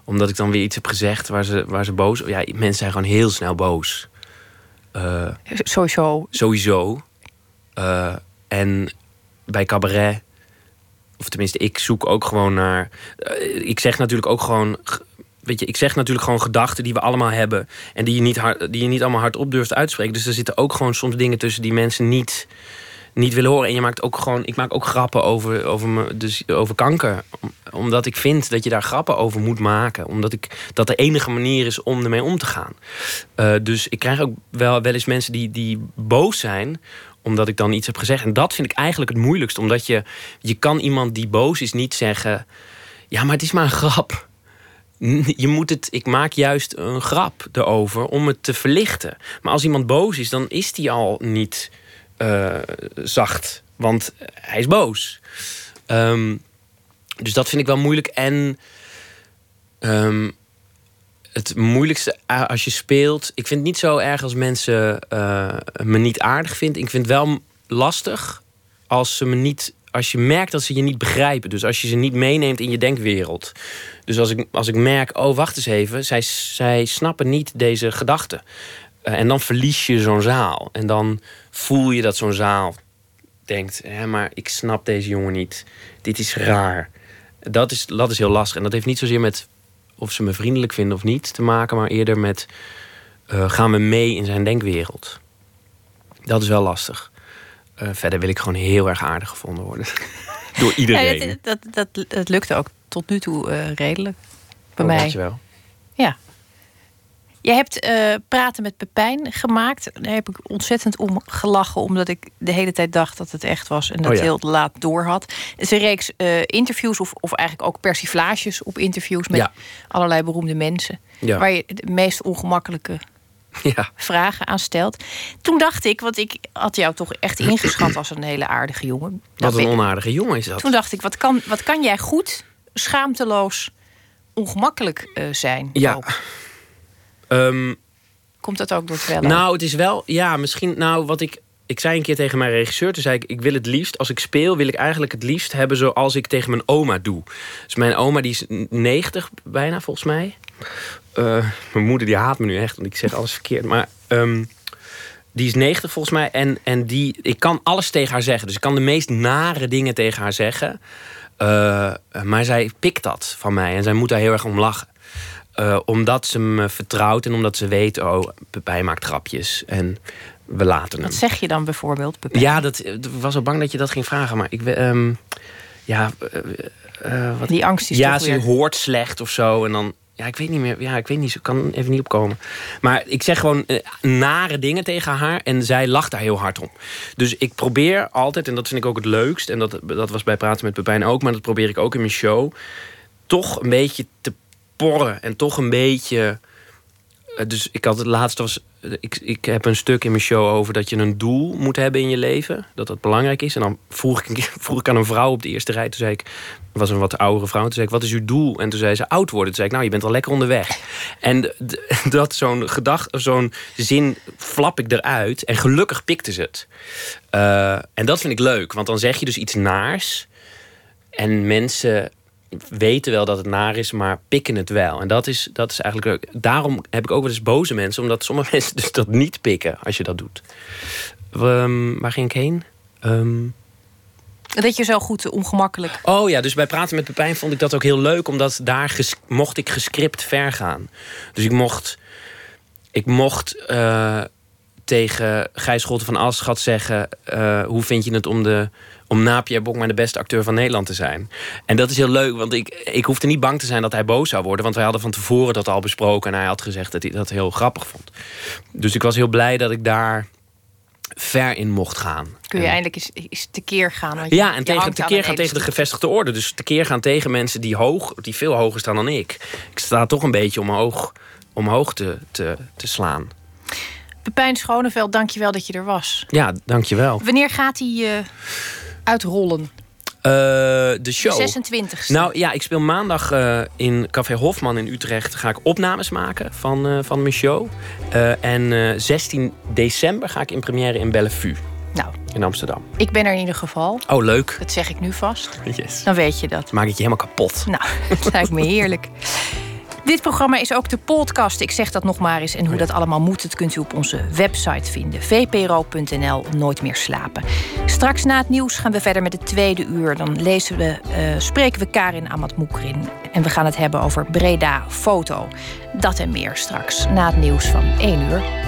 Omdat ik dan weer iets heb gezegd waar ze, waar ze boos. Ja, mensen zijn gewoon heel snel boos. Eh, Sowieso. sowieso. Eh, en bij cabaret. Of tenminste, ik zoek ook gewoon naar. eh, ik zeg natuurlijk ook gewoon. Weet je, ik zeg natuurlijk gewoon gedachten die we allemaal hebben. En die je niet, die je niet allemaal hardop durft uit te spreken. Dus er zitten ook gewoon soms dingen tussen die mensen niet, niet willen horen. En je maakt ook gewoon. Ik maak ook grappen over, over, me, dus over kanker. Om- Omdat ik vind dat je daar grappen over moet maken. Omdat ik dat de enige manier is om ermee om te gaan. Eh, dus ik krijg ook wel, wel eens mensen die, die boos zijn omdat ik dan iets heb gezegd. En dat vind ik eigenlijk het moeilijkst. Omdat je, je kan iemand die boos is niet zeggen... ja, maar het is maar een grap. Je moet het, ik maak juist een grap erover om het te verlichten. Maar als iemand boos is, dan is die al niet eh, zacht. Want hij is boos. Ehm, dus dat vind ik wel moeilijk. En ehm, het moeilijkste als je speelt. Ik vind het niet zo erg als mensen eh, me niet aardig vinden. Ik vind het wel lastig als ze me niet. Als je merkt dat ze je niet begrijpen. Dus als je ze niet meeneemt in je denkwereld. Dus als ik, als ik merk, oh wacht eens even, zij, zij snappen niet deze gedachte. Eh, en dan verlies je zo'n zaal. En dan voel je dat zo'n zaal denkt, hè, maar ik snap deze jongen niet. Dit is raar. Dat is, dat is heel lastig. En dat heeft niet zozeer met of ze me vriendelijk vinden of niet te maken, maar eerder met eh, gaan we mee in zijn denkwereld. Dat is wel lastig. Eh, verder wil ik gewoon heel erg aardig gevonden worden. Door iedereen. Ja, dat, dat, dat, dat lukte ook tot nu toe eh, redelijk. bij Oh, mij. dankjewel. Ja. Je hebt eh, Praten met Pepijn gemaakt. Daar heb ik ontzettend om gelachen, omdat ik de hele tijd dacht dat het echt was en dat Oh ja. heel laat door had. Het is een reeks eh, interviews, of, of eigenlijk ook persiflages op interviews met Ja. allerlei beroemde mensen. Ja. Waar je de meest ongemakkelijke Ja. vragen aan stelt. Toen dacht ik, want ik had jou toch echt ingeschat als een hele aardige jongen. Wat een onaardige jongen is dat. Toen dacht ik, wat kan, wat kan jij goed, schaamteloos, ongemakkelijk eh, zijn? Ja. Ehm, Komt dat ook door het nou, het is wel... Ja, misschien... Nou, wat ik... Ik zei een keer tegen mijn regisseur, toen zei ik... ik wil het liefst, als ik speel, wil ik eigenlijk het liefst hebben... zoals ik tegen mijn oma doe. Dus mijn oma, die is 90 bijna, volgens mij. Eh, mijn moeder, die haat me nu echt, want ik zeg alles verkeerd. Maar ehm, die is 90 volgens mij. En, en die, ik kan alles tegen haar zeggen. Dus ik kan de meest nare dingen tegen haar zeggen. Eh, maar zij pikt dat van mij. En zij moet daar heel erg om lachen. Eh, omdat ze me vertrouwt en omdat ze weet... oh, Pepijn maakt grapjes. En we laten hem. Wat zeg je dan bijvoorbeeld? Pepijn? Ja, dat, ik was al bang dat je dat ging vragen. Maar ik... ehm, ja, eh, wat, Die angst is ja, ze weer... hoort slecht of zo. En dan, ja, ik weet niet meer. Ja, ik weet niet. Ze kan even niet opkomen. Maar ik zeg gewoon eh, nare dingen tegen haar. En zij lacht daar heel hard om. Dus ik probeer altijd, en dat vind ik ook het leukst. En dat, dat was bij Praten met Pepijn ook. Maar dat probeer ik ook in mijn show. Toch een beetje te porren. En toch een beetje. Eh, Dus ik had het laatste was. eh, Ik, ik heb een stuk in mijn show over dat je een doel moet hebben in je leven. Dat dat belangrijk is. En dan vroeg ik, vroeg ik aan een vrouw op de eerste rij. Toen zei ik. Was een wat oudere vrouw. Toen zei ik: Wat is uw doel? En toen zei ze: Oud worden. Toen zei ik: Nou, je bent al lekker onderweg. En dat zo'n gedachte, zo'n zin flap ik eruit. En gelukkig pikte ze het. Eh, en dat vind ik leuk. Want dan zeg je dus iets naars. En mensen weten wel dat het naar is, maar pikken het wel. En dat is, dat is eigenlijk leuk. Daarom heb ik ook wel eens boze mensen, omdat sommige mensen dus dat niet pikken als je dat doet. Ehm, waar ging ik heen? Ehm, Dat je zo goed ongemakkelijk... oh ja, dus bij Praten met Pepijn vond ik dat ook heel leuk, omdat daar mocht ik gescript ver gaan. Dus ik mocht, ik mocht eh, tegen Gijs Scholten van Aschat zeggen: eh, Hoe vind je het om, de, om na Pierre Bokma de beste acteur van Nederland te zijn? En dat is heel leuk, want ik, ik hoefde niet bang te zijn dat hij boos zou worden, want wij hadden van tevoren dat al besproken en hij had gezegd dat hij dat heel grappig vond. Dus ik was heel blij dat ik daar ver in mocht gaan. Kun je En- eindelijk eens, eens tekeer gaan. want ja, en tegen, tekeer gaan tegen de gevestigde orde. Dus tekeer gaan tegen mensen die, hoog, die veel hoger staan dan ik. Ik sta toch een beetje omhoog, omhoog te, te, te slaan. Pepijn Schoneveld, dankjewel dat je er was. Ja, dankjewel. Wanneer gaat hij eh, uitrollen? Eh, de show. 26 Nou ja, ik speel maandag eh, in Café Hofman in Utrecht. Ga ik opnames maken van, eh, van mijn show. En eh, 16 december ga ik in première in Bellevue Nou, in Amsterdam. ik ben er in ieder geval. Oh, leuk. Dat zeg ik nu vast. Yes. Dan weet je dat. Maak ik je helemaal kapot. Nou, het lijkt me heerlijk. Dit programma is ook de podcast. Ik zeg dat nog maar eens. En hoe dat allemaal moet, dat kunt u op onze website vinden. vpro.nl, nooit meer slapen. Straks na het nieuws gaan we verder met het tweede uur. Dan lezen we, eh, spreken we Karin Amat Moekrin. En we gaan het hebben over Breda Foto. Dat en meer straks na het nieuws van 1 uur.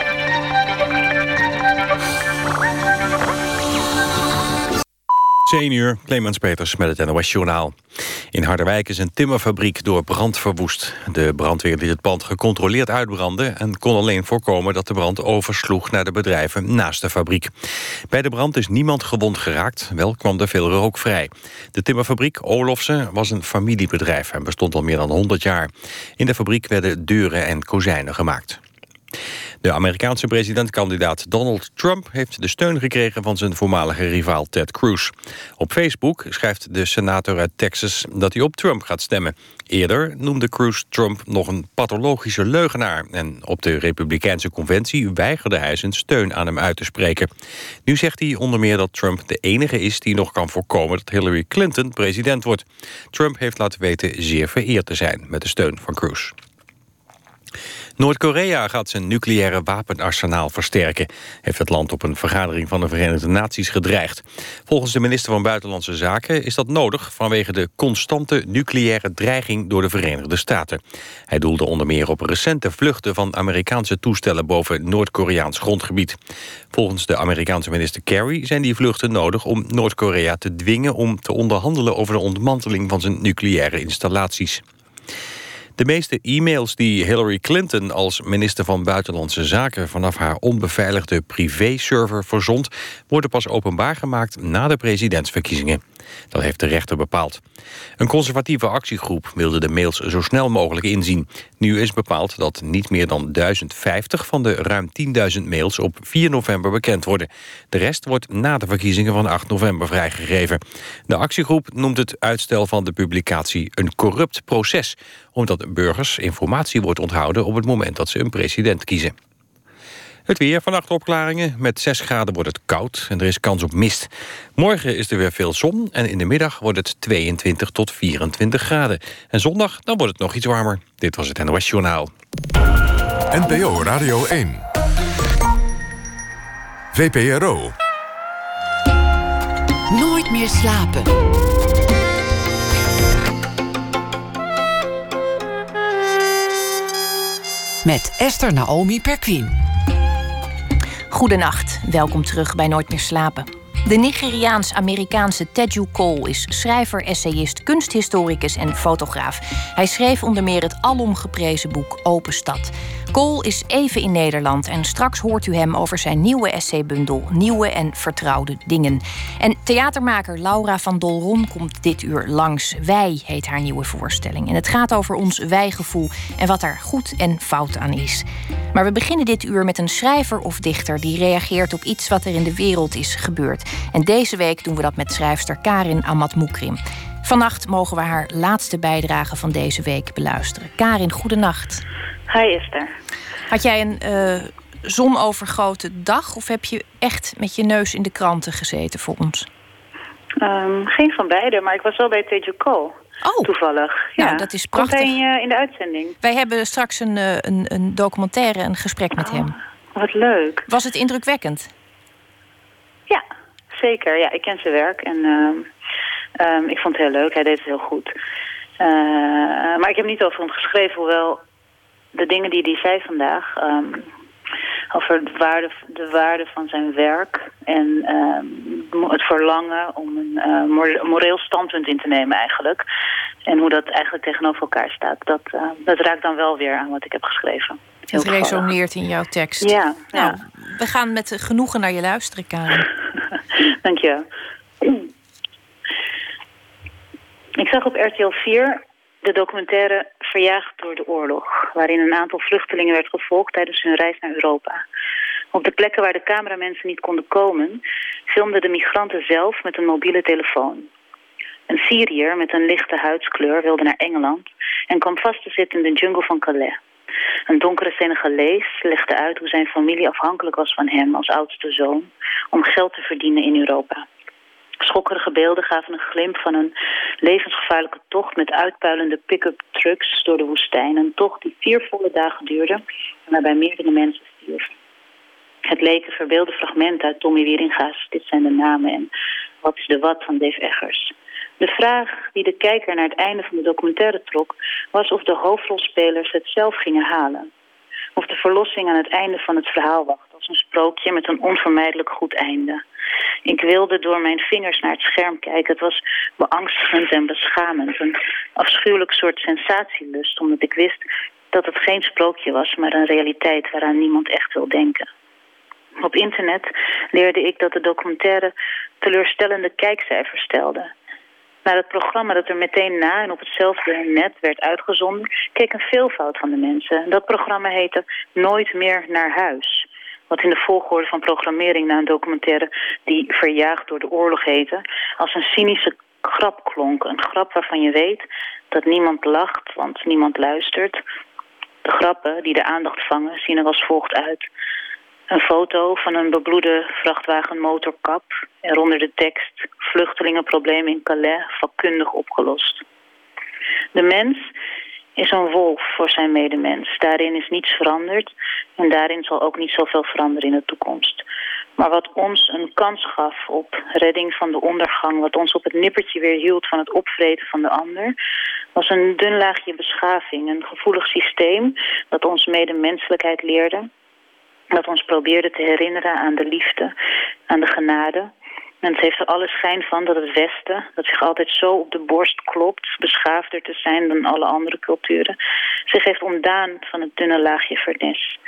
10 uur, Clemens Peters met het NOS Journaal. In Harderwijk is een timmerfabriek door brand verwoest. De brandweer liet het pand gecontroleerd uitbranden... en kon alleen voorkomen dat de brand oversloeg naar de bedrijven naast de fabriek. Bij de brand is niemand gewond geraakt, wel kwam er veel rook vrij. De timmerfabriek Olofsen was een familiebedrijf... en bestond al meer dan 100 jaar. In de fabriek werden deuren en kozijnen gemaakt. De Amerikaanse presidentkandidaat Donald Trump heeft de steun gekregen van zijn voormalige rivaal Ted Cruz. Op Facebook schrijft de senator uit Texas dat hij op Trump gaat stemmen. Eerder noemde Cruz Trump nog een pathologische leugenaar en op de Republikeinse conventie weigerde hij zijn steun aan hem uit te spreken. Nu zegt hij onder meer dat Trump de enige is die nog kan voorkomen dat Hillary Clinton president wordt. Trump heeft laten weten zeer vereerd te zijn met de steun van Cruz. Noord-Korea gaat zijn nucleaire wapenarsenaal versterken... heeft het land op een vergadering van de Verenigde Naties gedreigd. Volgens de minister van Buitenlandse Zaken is dat nodig... vanwege de constante nucleaire dreiging door de Verenigde Staten. Hij doelde onder meer op recente vluchten van Amerikaanse toestellen... boven Noord-Koreaans grondgebied. Volgens de Amerikaanse minister Kerry zijn die vluchten nodig... om Noord-Korea te dwingen om te onderhandelen over de ontmanteling van zijn nucleaire installaties. De meeste e-mails die Hillary Clinton als minister van Buitenlandse Zaken... vanaf haar onbeveiligde privéserver verzond... worden pas openbaar gemaakt na de presidentsverkiezingen. Dat heeft de rechter bepaald. Een conservatieve actiegroep wilde de mails zo snel mogelijk inzien. Nu is bepaald dat niet meer dan 1050 van de ruim 10.000 mails op 4 november bekend worden. De rest wordt na de verkiezingen van 8 november vrijgegeven. De actiegroep noemt het uitstel van de publicatie een corrupt proces, omdat burgers informatie wordt onthouden op het moment dat ze een president kiezen. Het weer, vannacht opklaringen. Met 6 graden wordt het koud en er is kans op mist. Morgen is er weer veel zon en in de middag wordt het 22 tot 24 graden. En zondag dan wordt het nog iets warmer. Dit was het NOS Journaal. NPO Radio 1. VPRO. Nooit meer slapen. Met Esther Naomi Perquin. Goedenacht, welkom terug bij Nooit meer slapen. De Nigeriaans-Amerikaanse Teju Cole is schrijver, essayist, kunsthistoricus en fotograaf. Hij schreef onder meer het alomgeprezen boek Open Stad. Cole is even in Nederland en straks hoort u hem over zijn nieuwe essaybundel Nieuwe en Vertrouwde Dingen. En theatermaker Laura van Dolron komt dit uur langs. Wij heet haar nieuwe voorstelling. En het gaat over ons wijgevoel en wat er goed en fout aan is. Maar we beginnen dit uur met een schrijver of dichter die reageert op iets wat er in de wereld is gebeurd. En deze week doen we dat met schrijfster Karin Amat Moekrim. Vannacht mogen we haar laatste bijdrage van deze week beluisteren. Karin, goedenacht. Hi Esther. Had jij een uh, zonovergoten dag of heb je echt met je neus in de kranten gezeten voor ons? Um, geen van beide, maar ik was wel bij Cole. Oh, toevallig. Ja, nou, dat is prachtig. Komt hij in, in de uitzending? Wij hebben straks een, uh, een, een, documentaire, een gesprek met oh, hem. Wat leuk. Was het indrukwekkend? Zeker. Ja, ik ken zijn werk en uh, um, ik vond het heel leuk. Hij deed het heel goed. Uh, maar ik heb niet over hem geschreven, hoewel de dingen die hij zei vandaag... Um, over de waarde, de waarde van zijn werk en het verlangen om een uh, moreel standpunt in te nemen eigenlijk. En hoe dat eigenlijk tegenover elkaar staat. Dat, uh, dat raakt dan wel weer aan wat ik heb geschreven. Het resoneert in jouw tekst. Ja, nou, ja. We gaan met genoegen naar je luisteren, Karen. Dank je. Ik zag op RTL 4 de documentaire Verjaagd door de oorlog... waarin een aantal vluchtelingen werd gevolgd tijdens hun reis naar Europa. Op de plekken waar de cameramensen niet konden komen... filmden de migranten zelf met een mobiele telefoon. Een Syriër met een lichte huidskleur wilde naar Engeland... en kwam vast te zitten in de jungle van Calais. Een donkere Senegalees legde uit hoe zijn familie afhankelijk was van hem als oudste zoon... om geld te verdienen in Europa. Schokkerige beelden gaven een glimp van een levensgevaarlijke tocht met uitpuilende pick-up trucks door de woestijn. Een tocht die vier volle dagen duurde en waarbij meerdere mensen stierven. Het leken verbeelde fragmenten uit Tommy Wieringa's Dit zijn de namen en Wat is de wat van Dave Eggers. De vraag die de kijker naar het einde van de documentaire trok... was of de hoofdrolspelers het zelf gingen halen. Of de verlossing aan het einde van het verhaal wacht als een sprookje met een onvermijdelijk goed einde. Ik wilde door mijn vingers naar het scherm kijken. Het was beangstigend en beschamend. Een afschuwelijk soort sensatielust, omdat ik wist dat het geen sprookje was, maar een realiteit waaraan niemand echt wil denken. Op internet leerde ik dat de documentaire teleurstellende kijkcijfers stelde. Naar het programma dat er meteen na en op hetzelfde net werd uitgezonden... keek een veelvoud van de mensen. Dat programma heette Nooit meer naar huis. Wat in de volgorde van programmering na een documentaire... die Verjaagd door de oorlog heette... als een cynische grap klonk. Een grap waarvan je weet dat niemand lacht, want niemand luistert. De grappen die de aandacht vangen zien er als volgt uit... Een foto van een bebloede vrachtwagenmotorkap. Eronder de tekst vluchtelingenprobleem in Calais vakkundig opgelost. De mens is een wolf voor zijn medemens. Daarin is niets veranderd en daarin zal ook niet zoveel veranderen in de toekomst. Maar wat ons een kans gaf op redding van de ondergang... wat ons op het nippertje weer hield van het opvreten van de ander... was een dun laagje beschaving, een gevoelig systeem... dat ons medemenselijkheid leerde... dat ons probeerde te herinneren aan de liefde, aan de genade... En het heeft er alle schijn van dat het Westen, dat zich altijd zo op de borst klopt, beschaafder te zijn dan alle andere culturen, zich heeft ontdaan van het dunne laagje vernis.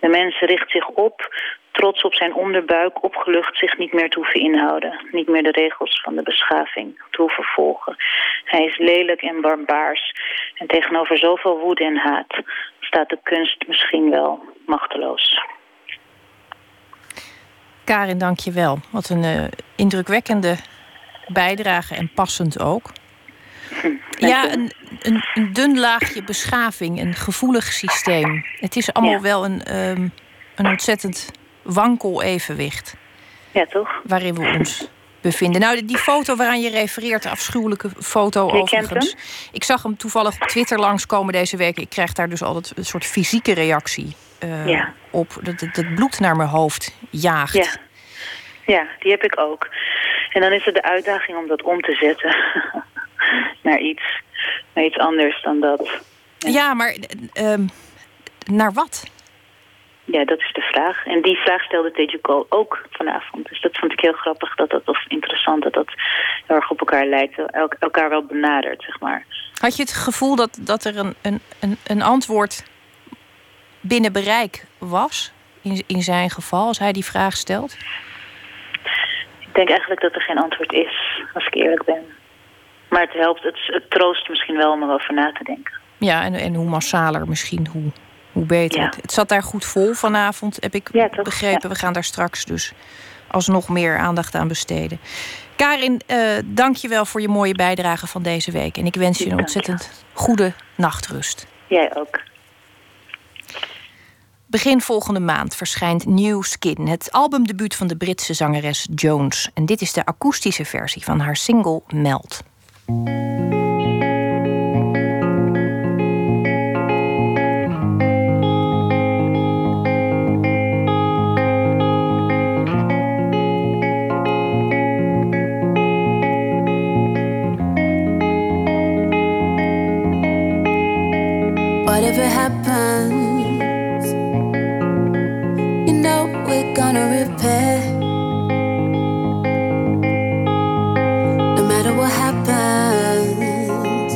De mens richt zich op, trots op zijn onderbuik, opgelucht zich niet meer te hoeven inhouden, niet meer de regels van de beschaving te hoeven volgen. Hij is lelijk en barbaars en tegenover zoveel woede en haat staat de kunst misschien wel machteloos. Karin, dank je wel. Wat een uh, indrukwekkende bijdrage en passend ook. Ja, een, een, een, dun laagje beschaving, een gevoelig systeem. Het is allemaal wel een, um, een ontzettend wankel evenwicht. Ja, toch? Waarin we ons bevinden. Nou, die foto waaraan je refereert, de afschuwelijke foto je overigens. Ik zag hem toevallig op Twitter langskomen deze week. Ik krijg daar dus altijd een soort fysieke reactie uh, ja. op. Dat het bloed naar mijn hoofd jaagt. Ja. ja, die heb ik ook. En dan is het de uitdaging om dat om te zetten naar iets, naar iets anders dan dat. Ja, maar uh, naar wat? Ja, dat is de vraag. En die vraag stelde Tejuko ook vanavond. Dus dat vond ik heel grappig, dat dat, of interessant, dat dat heel erg op elkaar lijkt. El elkaar wel benadert, zeg maar. Had je het gevoel dat, dat er een, een, een, een antwoord binnen bereik was? In, in zijn geval, als hij die vraag stelt? Ik denk eigenlijk dat er geen antwoord is, als ik eerlijk ben. Maar het helpt, het, het troost misschien wel om erover na te denken. Ja, en, en hoe massaler misschien, hoe, hoe beter. Ja. Het zat daar goed vol vanavond, heb ik begrepen. We gaan daar straks dus alsnog meer aandacht aan besteden. Karin, uh, dank je wel voor je mooie bijdrage van deze week. En ik wens je een ontzettend goede nachtrust. Jij ook. Begin volgende maand verschijnt New Skin, het albumdebuut van de Britse zangeres Jones. En dit is de akoestische versie van haar single Melt. Whatever happens, gonna repair. No matter what happens,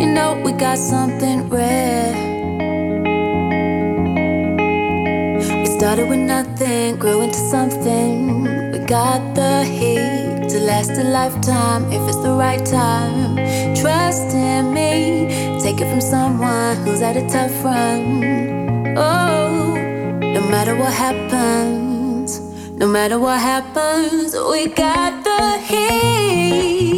you know we got something rare. We started with nothing, grew into something. We got the heat to last a lifetime if it's the right time. Trust in me Take it from someone who's had a tough run. Oh, matter what happens, no matter what happens, we got the heat.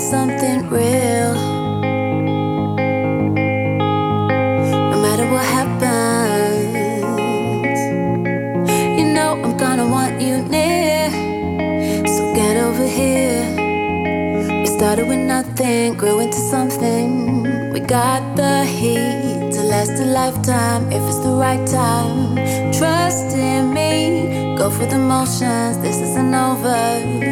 Know something real. No matter what happens, you know I'm gonna want you near. So get over here. We started with nothing, grew into something. We got the heat to last a lifetime if it's the right time. Trust in me. Go for the motions, this isn't over.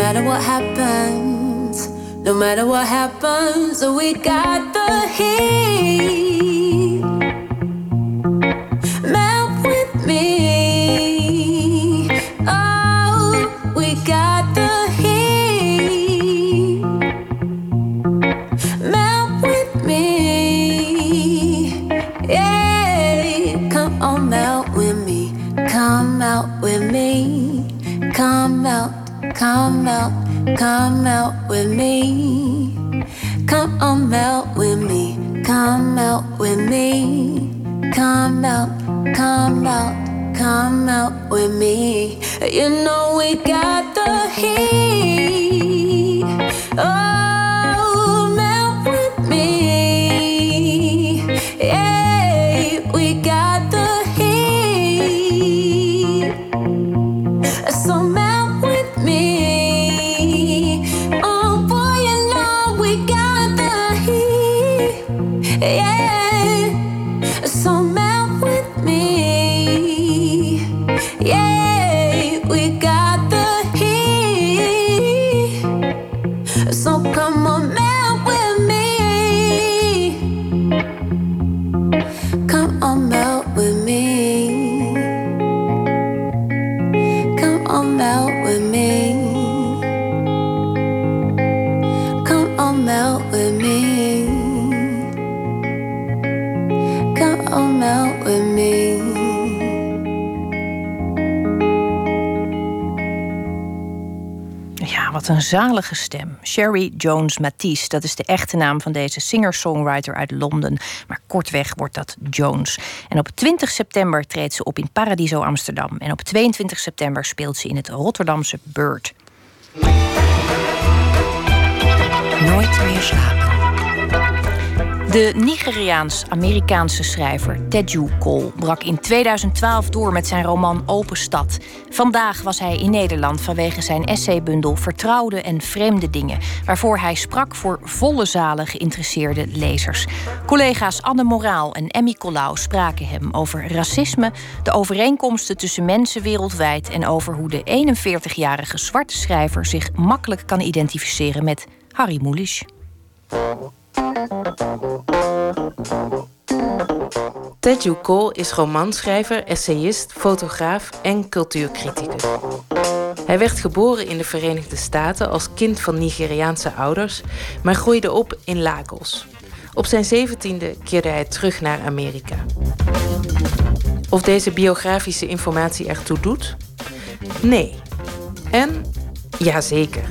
Matter what happens, no matter what happens, we got the heat. Come out with me. Come on, melt with me. Come out with me. Come out, come out, come out with me. You know stem. Sherry Jones Matisse, dat is de echte naam van deze singer-songwriter uit Londen. Maar kortweg wordt dat Jones. En op 20 september treedt ze op in Paradiso Amsterdam. En op 22 september speelt ze in het Rotterdamse Bird. Nooit meer slapen. De Nigeriaans-Amerikaanse schrijver Teju Cole brak in 2012 door met zijn roman Open Stad. Vandaag was hij in Nederland vanwege zijn essaybundel Vertrouwde en Vreemde Dingen, waarvoor hij sprak voor volle zalen geïnteresseerde lezers. Collega's Anne Moraal en Emmy Colau spraken hem over racisme, de overeenkomsten tussen mensen wereldwijd en over hoe de 41-jarige zwarte schrijver zich makkelijk kan identificeren met Harry Mulisch. Teju Cole is romanschrijver, essayist, fotograaf en cultuurcriticus. Hij werd geboren in de Verenigde Staten als kind van Nigeriaanse ouders, maar groeide op in Lagos. Op zijn zeventiende keerde hij terug naar Amerika. Of deze biografische informatie ertoe doet? Nee. En jazeker.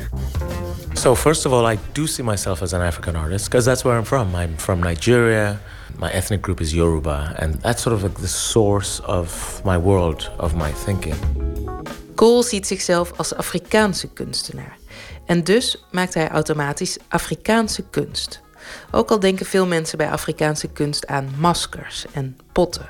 So first of all, I do see myself as an African artist because that's where I'm from. I'm from Nigeria. My ethnic group is Yoruba, and that's sort of like the source of my world, of my thinking. Cole ziet zichzelf als Afrikaanse kunstenaar. En dus maakt hij automatisch Afrikaanse kunst. Ook al denken veel mensen bij Afrikaanse kunst aan maskers en potten.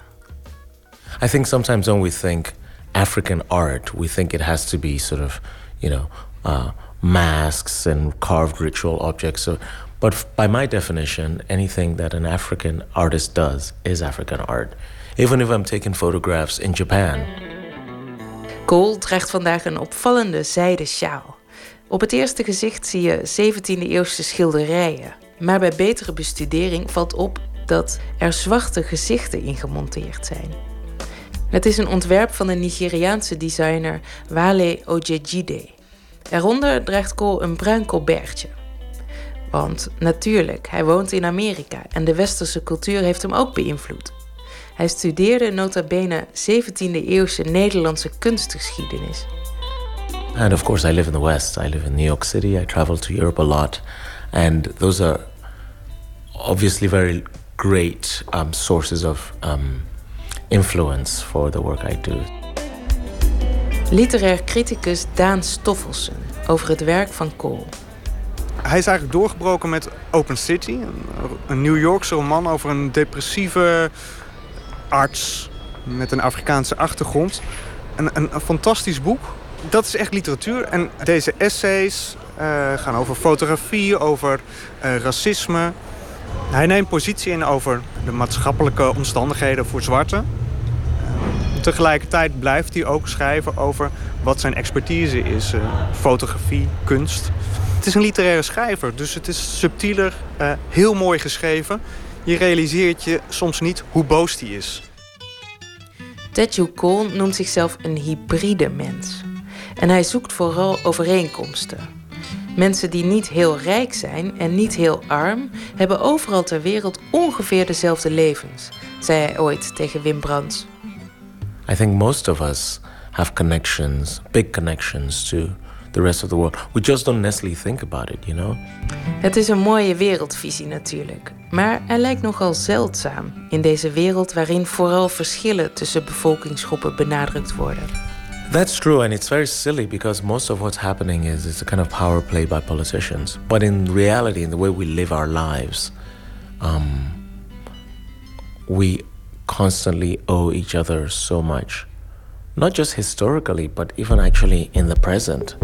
I think sometimes when we think African art, we think it has to be sort of, you know, uh, masks and carved ritual objects. So, but by my definition, anything that an African artist does is African art. Even if I'm taking photographs in Japan, Cole draagt vandaag een opvallende zijden sjaal. Op het eerste gezicht zie je 17e-eeuwse schilderijen. Maar bij betere bestudering valt op dat er zwarte gezichten in gemonteerd zijn. Het is een ontwerp van de Nigeriaanse designer Wale Ojejide. Eronder draagt Cole een bruin colbertje. Want natuurlijk, hij woont in Amerika en de westerse cultuur heeft hem ook beïnvloed. Hij studeerde nota bene 17e-eeuwse Nederlandse kunstgeschiedenis. And of course, I live in the West. I live in New York City. I travel to Europe a lot. And those are obviously very great um, sources of um, influence for the work I do. Literair criticus Daan Stoffelsen over het werk van Cole. Hij is eigenlijk doorgebroken met Open City, een, New Yorkse roman over een depressieve arts met een Afrikaanse achtergrond. Een, een, een fantastisch boek. Dat is echt literatuur. En deze essays eh, gaan over fotografie, over eh, racisme. Hij neemt positie in over de maatschappelijke omstandigheden voor zwarten. Tegelijkertijd blijft hij ook schrijven over wat zijn expertise is. eh, fotografie, kunst. Het is een literaire schrijver, dus het is subtieler, eh, heel mooi geschreven. Je realiseert je soms niet hoe boos hij is. Teju Cole noemt zichzelf een hybride mens. En hij zoekt vooral overeenkomsten. Mensen die niet heel rijk zijn en niet heel arm, hebben overal ter wereld ongeveer dezelfde levens, zei hij ooit tegen Wim Brands. I think most of us have connections, big connections to the rest of the world. We just don't necessarily think about it, you know? Het is een mooie wereldvisie natuurlijk. Maar hij lijkt nogal zeldzaam in deze wereld waarin vooral verschillen tussen bevolkingsgroepen benadrukt worden. That's true, and it's very silly because most of what's happening is it's a kind of power play by politicians. But in reality, in the way we live our lives, um, we constantly owe each other so much. Not just historically, but even actually in the present.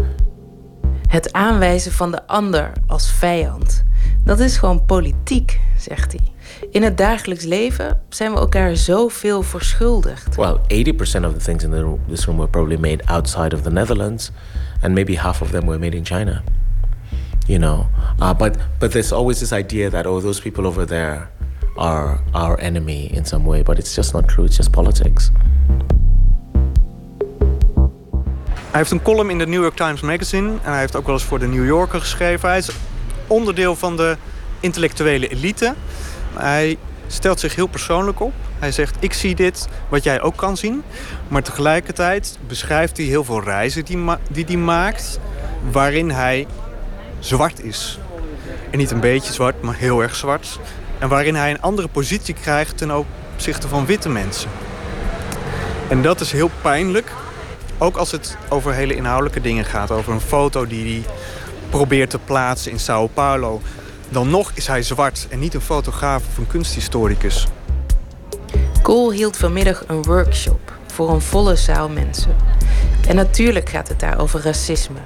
Het aanwijzen van de ander als vijand. Dat is gewoon politiek, zegt hij. In het dagelijks leven zijn we elkaar zoveel verschuldigd. Well, 80% of the things in the, this room were probably made outside of the Netherlands, and maybe half of them were made in China. You know, uh, but but there's always this idea that oh, those people over there are our enemy in some way, but it's just not true. It's just politics. Hij heeft een column in de New York Times Magazine en hij heeft ook wel eens voor de New Yorker geschreven. Hij is onderdeel van de intellectuele elite. Hij stelt zich heel persoonlijk op. Hij zegt, ik zie dit wat jij ook kan zien. Maar tegelijkertijd beschrijft hij heel veel reizen die hij die die maakt... waarin hij zwart is. En niet een beetje zwart, maar heel erg zwart. En waarin hij een andere positie krijgt ten opzichte van witte mensen. En dat is heel pijnlijk. Ook als het over hele inhoudelijke dingen gaat. Over een foto die hij probeert te plaatsen in Sao Paulo. Dan nog is hij zwart en niet een fotograaf of een kunsthistoricus. Cole hield vanmiddag een workshop voor een volle zaal mensen. En natuurlijk gaat het daar over racisme.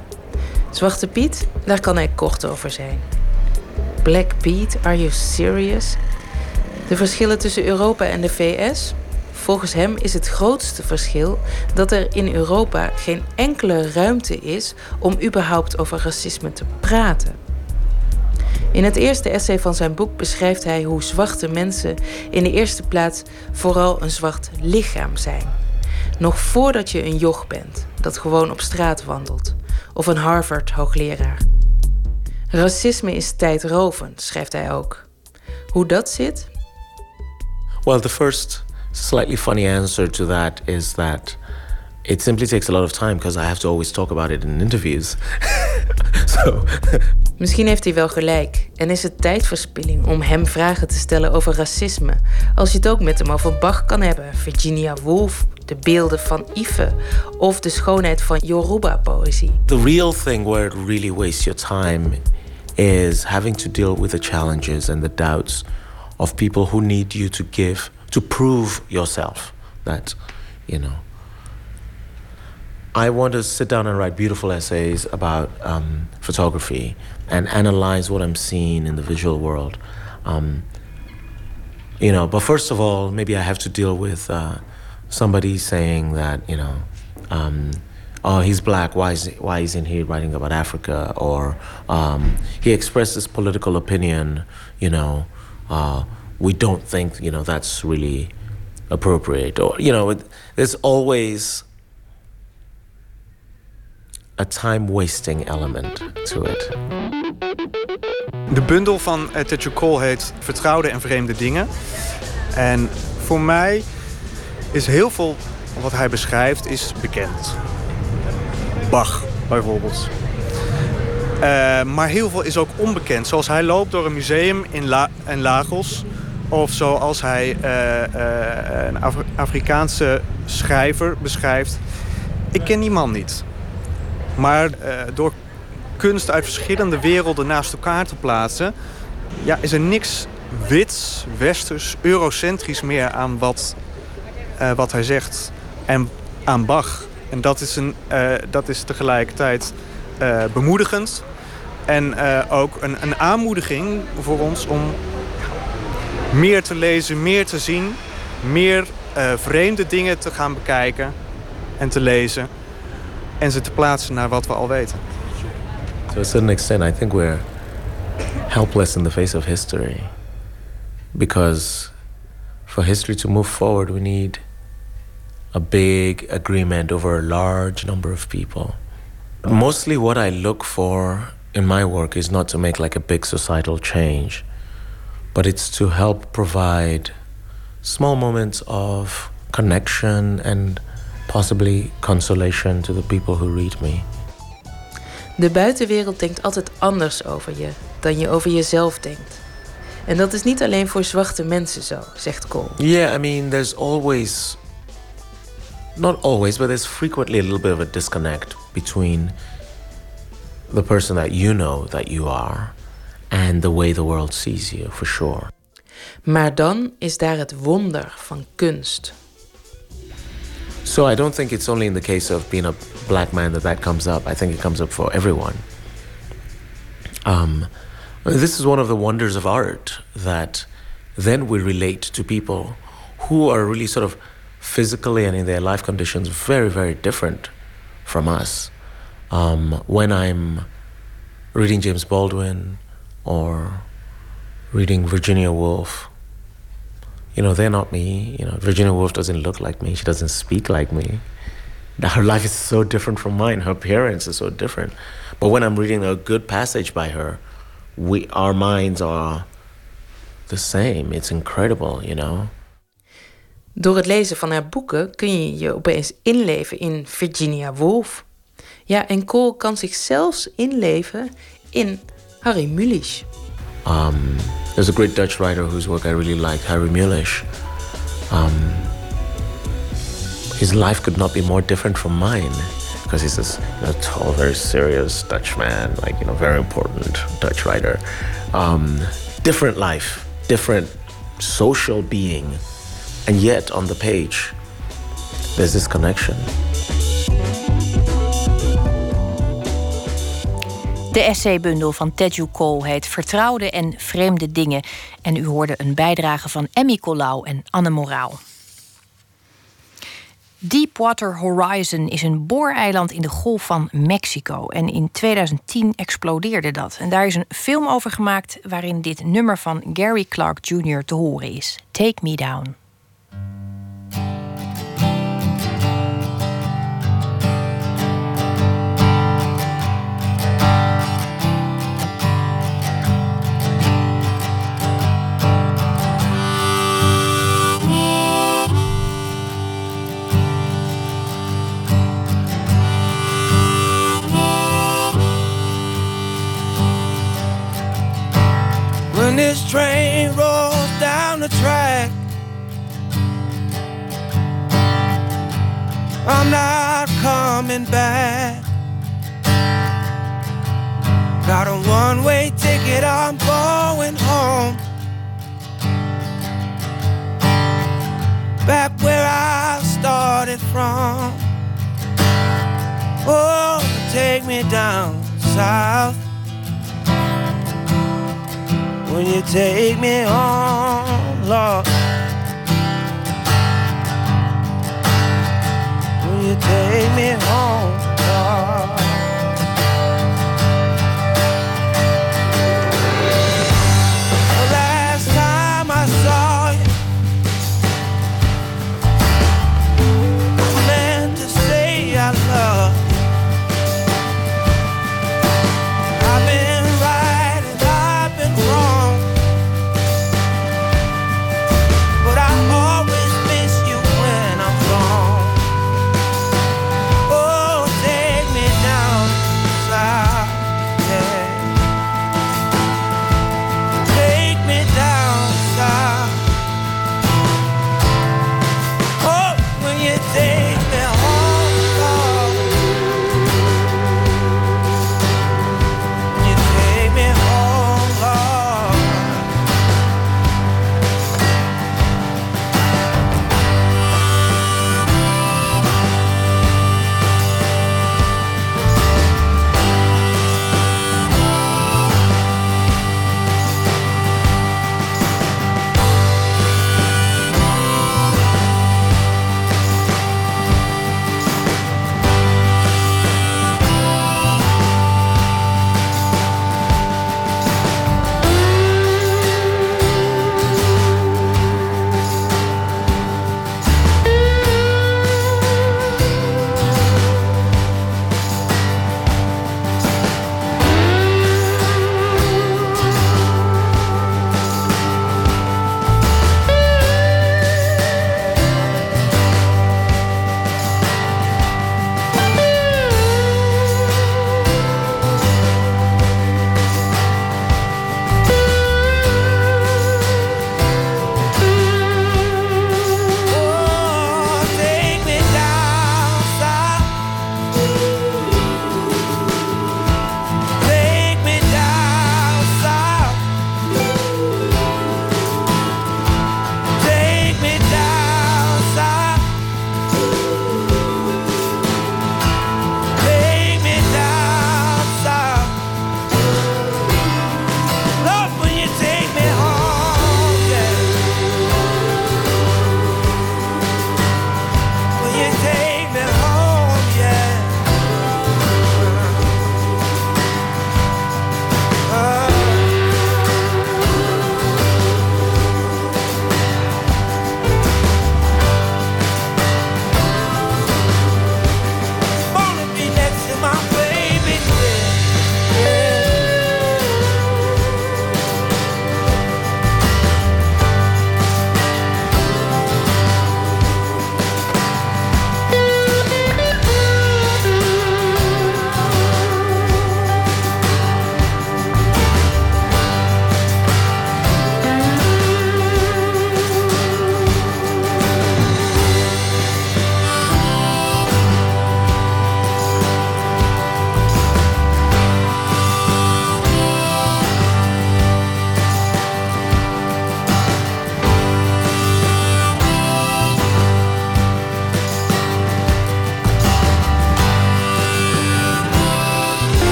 Zwarte Piet, daar kan hij kort over zijn. Black Pete, are you serious? De verschillen tussen Europa en de VS? Volgens hem is het grootste verschil dat er in Europa geen enkele ruimte is om überhaupt over racisme te praten. In het eerste essay van zijn boek beschrijft hij hoe zwarte mensen in de eerste plaats vooral een zwart lichaam zijn. Nog voordat je een joch bent dat gewoon op straat wandelt, of een Harvard-hoogleraar. Racisme is tijdrovend, schrijft hij ook. Hoe dat zit? Well, the first slightly funny answer to that is that it simply takes a lot of time because I have to always talk about it in interviews. so. Misschien heeft hij wel gelijk en is het tijdverspilling om hem vragen te stellen over racisme. Als je het ook met hem over Bach kan hebben, Virginia Woolf, de beelden van Ife of de schoonheid van Yoruba-poëzie. The real thing where it really wastes your time is having to deal with the challenges and the doubts of people who need you to give, to prove yourself that, you know. I want to sit down and write beautiful essays about um, photography and analyze what I'm seeing in the visual world. Um, you know, but first of all, maybe I have to deal with uh, somebody saying that, you know, um, oh, he's black, why, is, why isn't he writing about Africa? Or um, he expresses political opinion, you know, uh, we don't think, you know, that's really appropriate. Or, you know, it, there's always a time-wasting element to it. De bundel van uh, Tetsu Cole heet Vertrouwde en Vreemde Dingen. En voor mij is heel veel wat hij beschrijft is bekend. Bach bijvoorbeeld. Uh, maar heel veel is ook onbekend. Zoals hij loopt door een museum in, La Lagos. Of zoals hij uh, een Af Afrikaanse schrijver beschrijft. Ik ken die man niet. Maar door kunst uit verschillende werelden naast elkaar te plaatsen... Ja, is er niks wits, westers, eurocentrisch meer aan wat, wat hij zegt. En aan Bach. En dat is, een, uh, dat is tegelijkertijd uh, bemoedigend. En ook een, een aanmoediging voor ons om meer te lezen, meer te zien... meer vreemde dingen te gaan bekijken en te lezen... en ze te plaatsen naar wat we al weten. To a certain extent, I think we're helpless in the face of history. Because for history to move forward, we need a big agreement over a large number of people. Mostly, what I look for in my work is not to make like a big societal change, but it's to help provide small moments of connection and possibly consolation to the people who read me. De buitenwereld denkt altijd anders over je dan je over jezelf denkt. En dat is niet alleen voor zwarte mensen zo, zegt Cole. Yeah, I mean, there's always, not always, but there's frequently a little bit of a disconnect between the person that you know that you are and the way the world sees you, for sure. Maar dan is daar het wonder van kunst. So I don't think it's only in the case of being a black man that that comes up. I think it comes up for everyone. Um, this is one of the wonders of art that then we relate to people who are really sort of physically and in their life conditions very, very different from us. Um, when I'm reading James Baldwin or reading Virginia Woolf, you know, they're not me. You know, Virginia Woolf doesn't look like me. She doesn't speak like me. Her life is so different from mine. Her appearance is so different. But when I'm reading a good passage by her, we our minds are the same. It's incredible, you know. Door het lezen van haar boeken kun je je opeens inleven in Virginia Woolf. Ja, en Cole kan zich zelfs inleven in Harry Mulisch. Um, there's a great Dutch writer whose work I really like, Harry Mulisch. Um, his life could not be more different from mine because he's this you tall, very serious Dutch man, like you know, very important Dutch writer. Um, different life, different social being, and yet on the page, there's this connection. De essaybundel van Teju Cole heet Vertrouwde en Vreemde Dingen. En u hoorde een bijdrage van Emmy Colau en Anne Moraal. Deepwater Horizon is een booreiland in de Golf van Mexico. En in 2010 explodeerde dat. En daar is een film over gemaakt waarin dit nummer van Gary Clark Jr. te horen is. Take Me Down. This train rolls down the track, I'm not coming back. Got a one way ticket, I'm going home. Back where I started from. Oh, take me down south. When you take me home, Lord. When you take me home,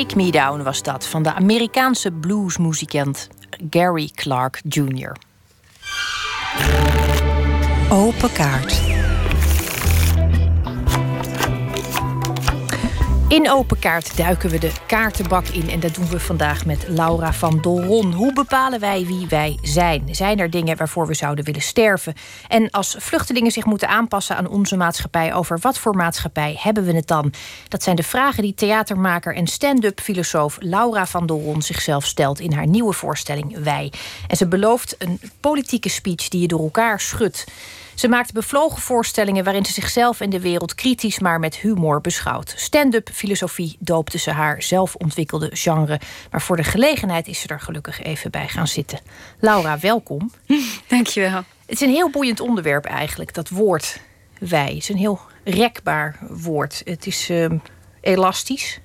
Take Me Down was dat van de Amerikaanse bluesmuzikant Gary Clark Jr. Open kaart. In Open Kaart duiken we de kaartenbak in en dat doen we vandaag met Laura van Dolron. Hoe bepalen wij wie wij zijn? Zijn er dingen waarvoor we zouden willen sterven? En als vluchtelingen zich moeten aanpassen aan onze maatschappij, over wat voor maatschappij hebben we het dan? Dat zijn de vragen die theatermaker en stand-up filosoof Laura van Dolron zichzelf stelt in haar nieuwe voorstelling Wij. En ze belooft een politieke speech die je door elkaar schudt. Ze maakt bevlogen voorstellingen waarin ze zichzelf en de wereld kritisch maar met humor beschouwt. Stand-up filosofie doopte ze haar zelfontwikkelde genre. Maar voor de gelegenheid is ze er gelukkig even bij gaan zitten. Laura, welkom. Dankjewel. Het is een heel boeiend onderwerp eigenlijk, dat woord wij. Het is een heel rekbaar woord. Het is ehm, elastisch.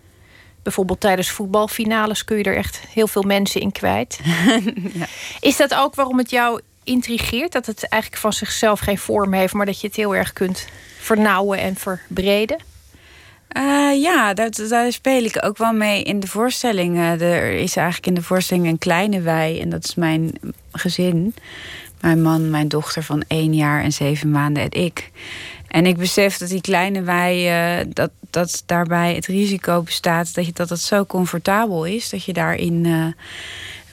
Bijvoorbeeld tijdens voetbalfinales kun je er echt heel veel mensen in kwijt. Ja. Is dat ook waarom het jou intrigeert? Dat het eigenlijk van zichzelf geen vorm heeft, maar dat je het heel erg kunt vernauwen en verbreden? Eh, ja, daar speel ik ook wel mee in de voorstelling. Eh, er is eigenlijk in de voorstelling een kleine wij. En dat is mijn gezin. Mijn man, mijn dochter van één jaar en zeven maanden en ik. En ik besef dat die kleine wij, eh, dat, dat daarbij het risico bestaat dat, je, dat het zo comfortabel is. Dat je daarin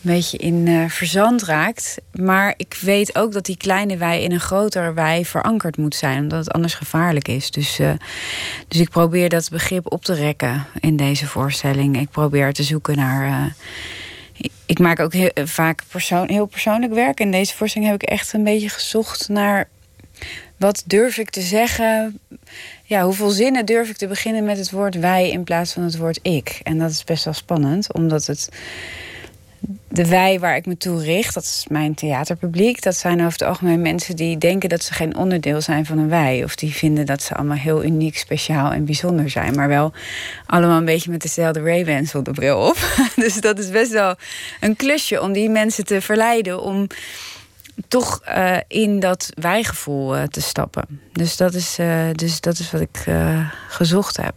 een beetje in eh, verzand raakt. Maar ik weet ook dat die kleine wij in een grotere wij verankerd moet zijn. Omdat het anders gevaarlijk is. Dus, eh, dus ik probeer dat begrip op te rekken in deze voorstelling. Ik probeer te zoeken naar... eh, ik- ik maak ook heel, vaak persoon, heel persoonlijk werk. In deze voorstelling heb ik echt een beetje gezocht naar... Wat durf ik te zeggen? Ja, hoeveel zinnen durf ik te beginnen met het woord wij in plaats van het woord ik? En dat is best wel spannend, omdat het de wij waar ik me toe richt, dat is mijn theaterpubliek. Dat zijn over het algemeen mensen die denken dat ze geen onderdeel zijn van een wij. Of die vinden dat ze allemaal heel uniek, speciaal en bijzonder zijn. Maar wel allemaal een beetje met dezelfde Ray-Bans bril op. dus dat is best wel een klusje om die mensen te verleiden om toch eh, in dat wijgevoel eh, te stappen. Dus dat is, eh, dus dat is wat ik gezocht heb.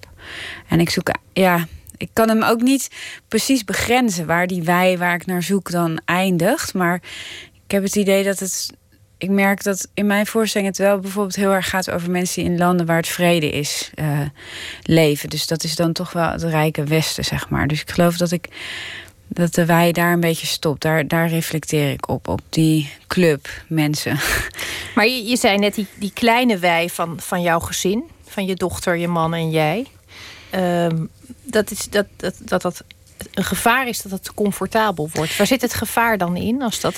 En ik zoek, ja, ik kan hem ook niet precies begrenzen waar die wij waar ik naar zoek dan eindigt. Maar ik heb het idee dat het. Ik merk dat in mijn voorstelling het wel bijvoorbeeld heel erg gaat over mensen die in landen waar het vrede is eh, leven. Dus dat is dan toch wel het rijke Westen, zeg maar. Dus ik geloof dat ik dat de wij daar een beetje stopt. Daar, daar reflecteer ik op, op die club mensen. Maar je, je zei net die, die kleine wij van, van jouw gezin, van je dochter, je man en jij. Ehm, dat, is, dat, dat, dat dat een gevaar is dat het te comfortabel wordt. Waar zit het gevaar dan in als dat.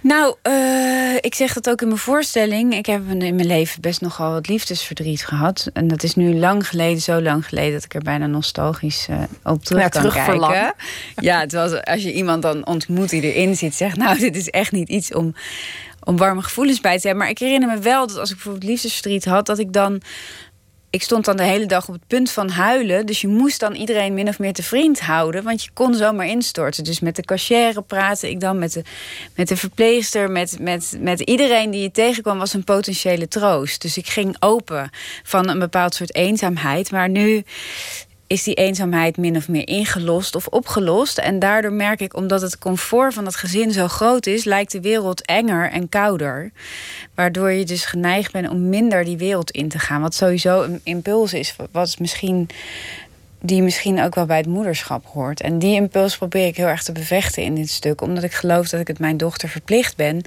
Nou, eh, ik zeg dat ook in mijn voorstelling. Ik heb in mijn leven best nogal wat liefdesverdriet gehad. En dat is nu lang geleden, zo lang geleden... dat ik er bijna nostalgisch eh, op terug Ja, kan terugverlangen. kijken. Ja, terwijl als je iemand dan ontmoet die erin zit... zegt, nou, dit is echt niet iets om, om warme gevoelens bij te hebben. Maar ik herinner me wel dat als ik bijvoorbeeld liefdesverdriet had... dat ik dan ik stond dan de hele dag op het punt van huilen. Dus je moest dan iedereen min of meer te vriend houden. Want je kon zomaar instorten. Dus met de cashier praten ik dan met de, met de verpleegster. Met, met, met iedereen die je tegenkwam was een potentiële troost. Dus ik ging open van een bepaald soort eenzaamheid. Maar nu is die eenzaamheid min of meer ingelost of opgelost. En daardoor merk ik, omdat het comfort van het gezin zo groot is, lijkt de wereld enger en kouder. Waardoor je dus geneigd bent om minder die wereld in te gaan. Wat sowieso een impuls is, wat misschien, die misschien ook wel bij het moederschap hoort. En die impuls probeer ik heel erg te bevechten in dit stuk. Omdat ik geloof dat ik het mijn dochter verplicht ben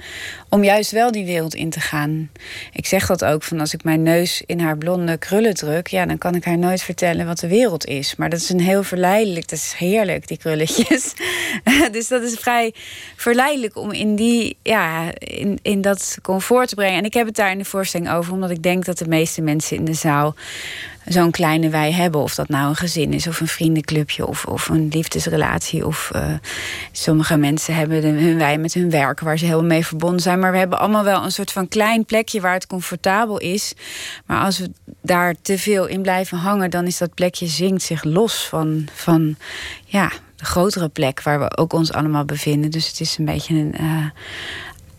om juist wel die wereld in te gaan. Ik zeg dat ook van als ik mijn neus in haar blonde krullen druk, ja, dan kan ik haar nooit vertellen wat de wereld is. Maar dat is een heel verleidelijk, dat is heerlijk, die krulletjes. dus dat is vrij verleidelijk om in die, ja, in, in dat comfort te brengen. En ik heb het daar in de voorstelling over, omdat ik denk dat de meeste mensen in de zaal zo'n kleine wij hebben. Of dat nou een gezin is, of een vriendenclubje, of, of een liefdesrelatie. Of eh, sommige mensen hebben hun wij met hun werk, waar ze heel mee verbonden zijn. Maar we hebben allemaal wel een soort van klein plekje waar het comfortabel is. Maar als we daar te veel in blijven hangen, dan is dat plekje zinkt zich los van, van ja, de grotere plek waar we ook ons allemaal bevinden. Dus het is een beetje een. eh,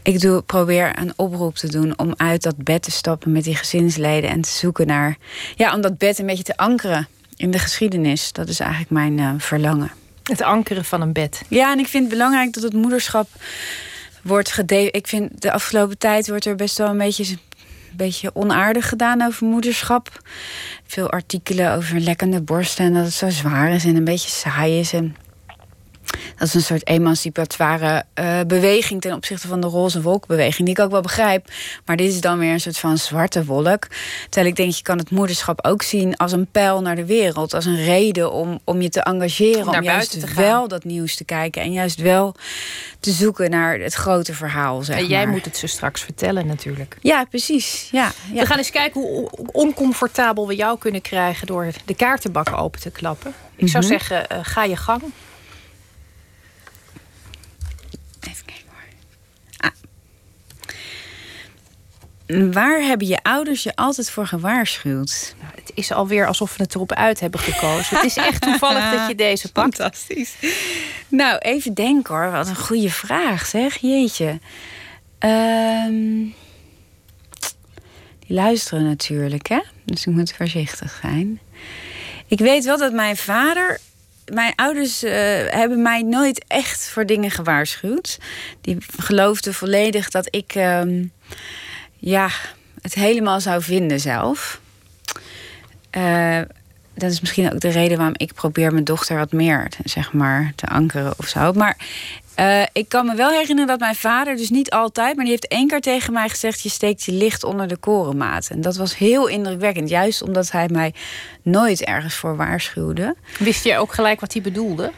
ik doe, probeer een oproep te doen om uit dat bed te stappen met die gezinsleden en te zoeken naar. Ja, om dat bed een beetje te ankeren in de geschiedenis. Dat is eigenlijk mijn eh, verlangen. Het ankeren van een bed. Ja, en ik vind het belangrijk dat het moederschap wordt gede. Ik vind de afgelopen tijd wordt er best wel een beetje, een beetje onaardig gedaan over moederschap. Veel artikelen over lekkende borsten en dat het zo zwaar is en een beetje saai is. En dat is een soort emancipatoire uh, beweging ten opzichte van de roze wolkbeweging, die ik ook wel begrijp. Maar dit is dan weer een soort van zwarte wolk. Terwijl ik denk, je kan het moederschap ook zien als een pijl naar de wereld, als een reden om, om je te engageren, om, juist te wel dat nieuws te kijken en juist wel te zoeken naar het grote verhaal. Zeg en jij moet het ze straks vertellen, natuurlijk. Ja, precies. Ja, ja. We gaan eens kijken hoe oncomfortabel we jou kunnen krijgen door de kaartenbakken open te klappen. Ik zou mhm. zeggen, uh, ga je gang. Waar hebben je ouders je altijd voor gewaarschuwd? Nou, het is alweer alsof we het erop uit hebben gekozen. het is echt toevallig dat je deze pakt. Fantastisch. Nou, even denken hoor. Wat een goede vraag zeg. Jeetje. Um, die luisteren natuurlijk, hè? Dus ik moet voorzichtig zijn. Ik weet wel dat mijn vader mijn ouders uh, hebben mij nooit echt voor dingen gewaarschuwd. Die geloofden volledig dat ik um, ja, het helemaal zou vinden zelf. Uh, dat is misschien ook de reden waarom ik probeer mijn dochter wat meer zeg maar, te ankeren of zo. Maar uh, ik kan me wel herinneren dat mijn vader, dus niet altijd, maar die heeft één keer tegen mij gezegd: Je steekt je licht onder de korenmaat. En dat was heel indrukwekkend, juist omdat hij mij nooit ergens voor waarschuwde. Wist je ook gelijk wat hij bedoelde?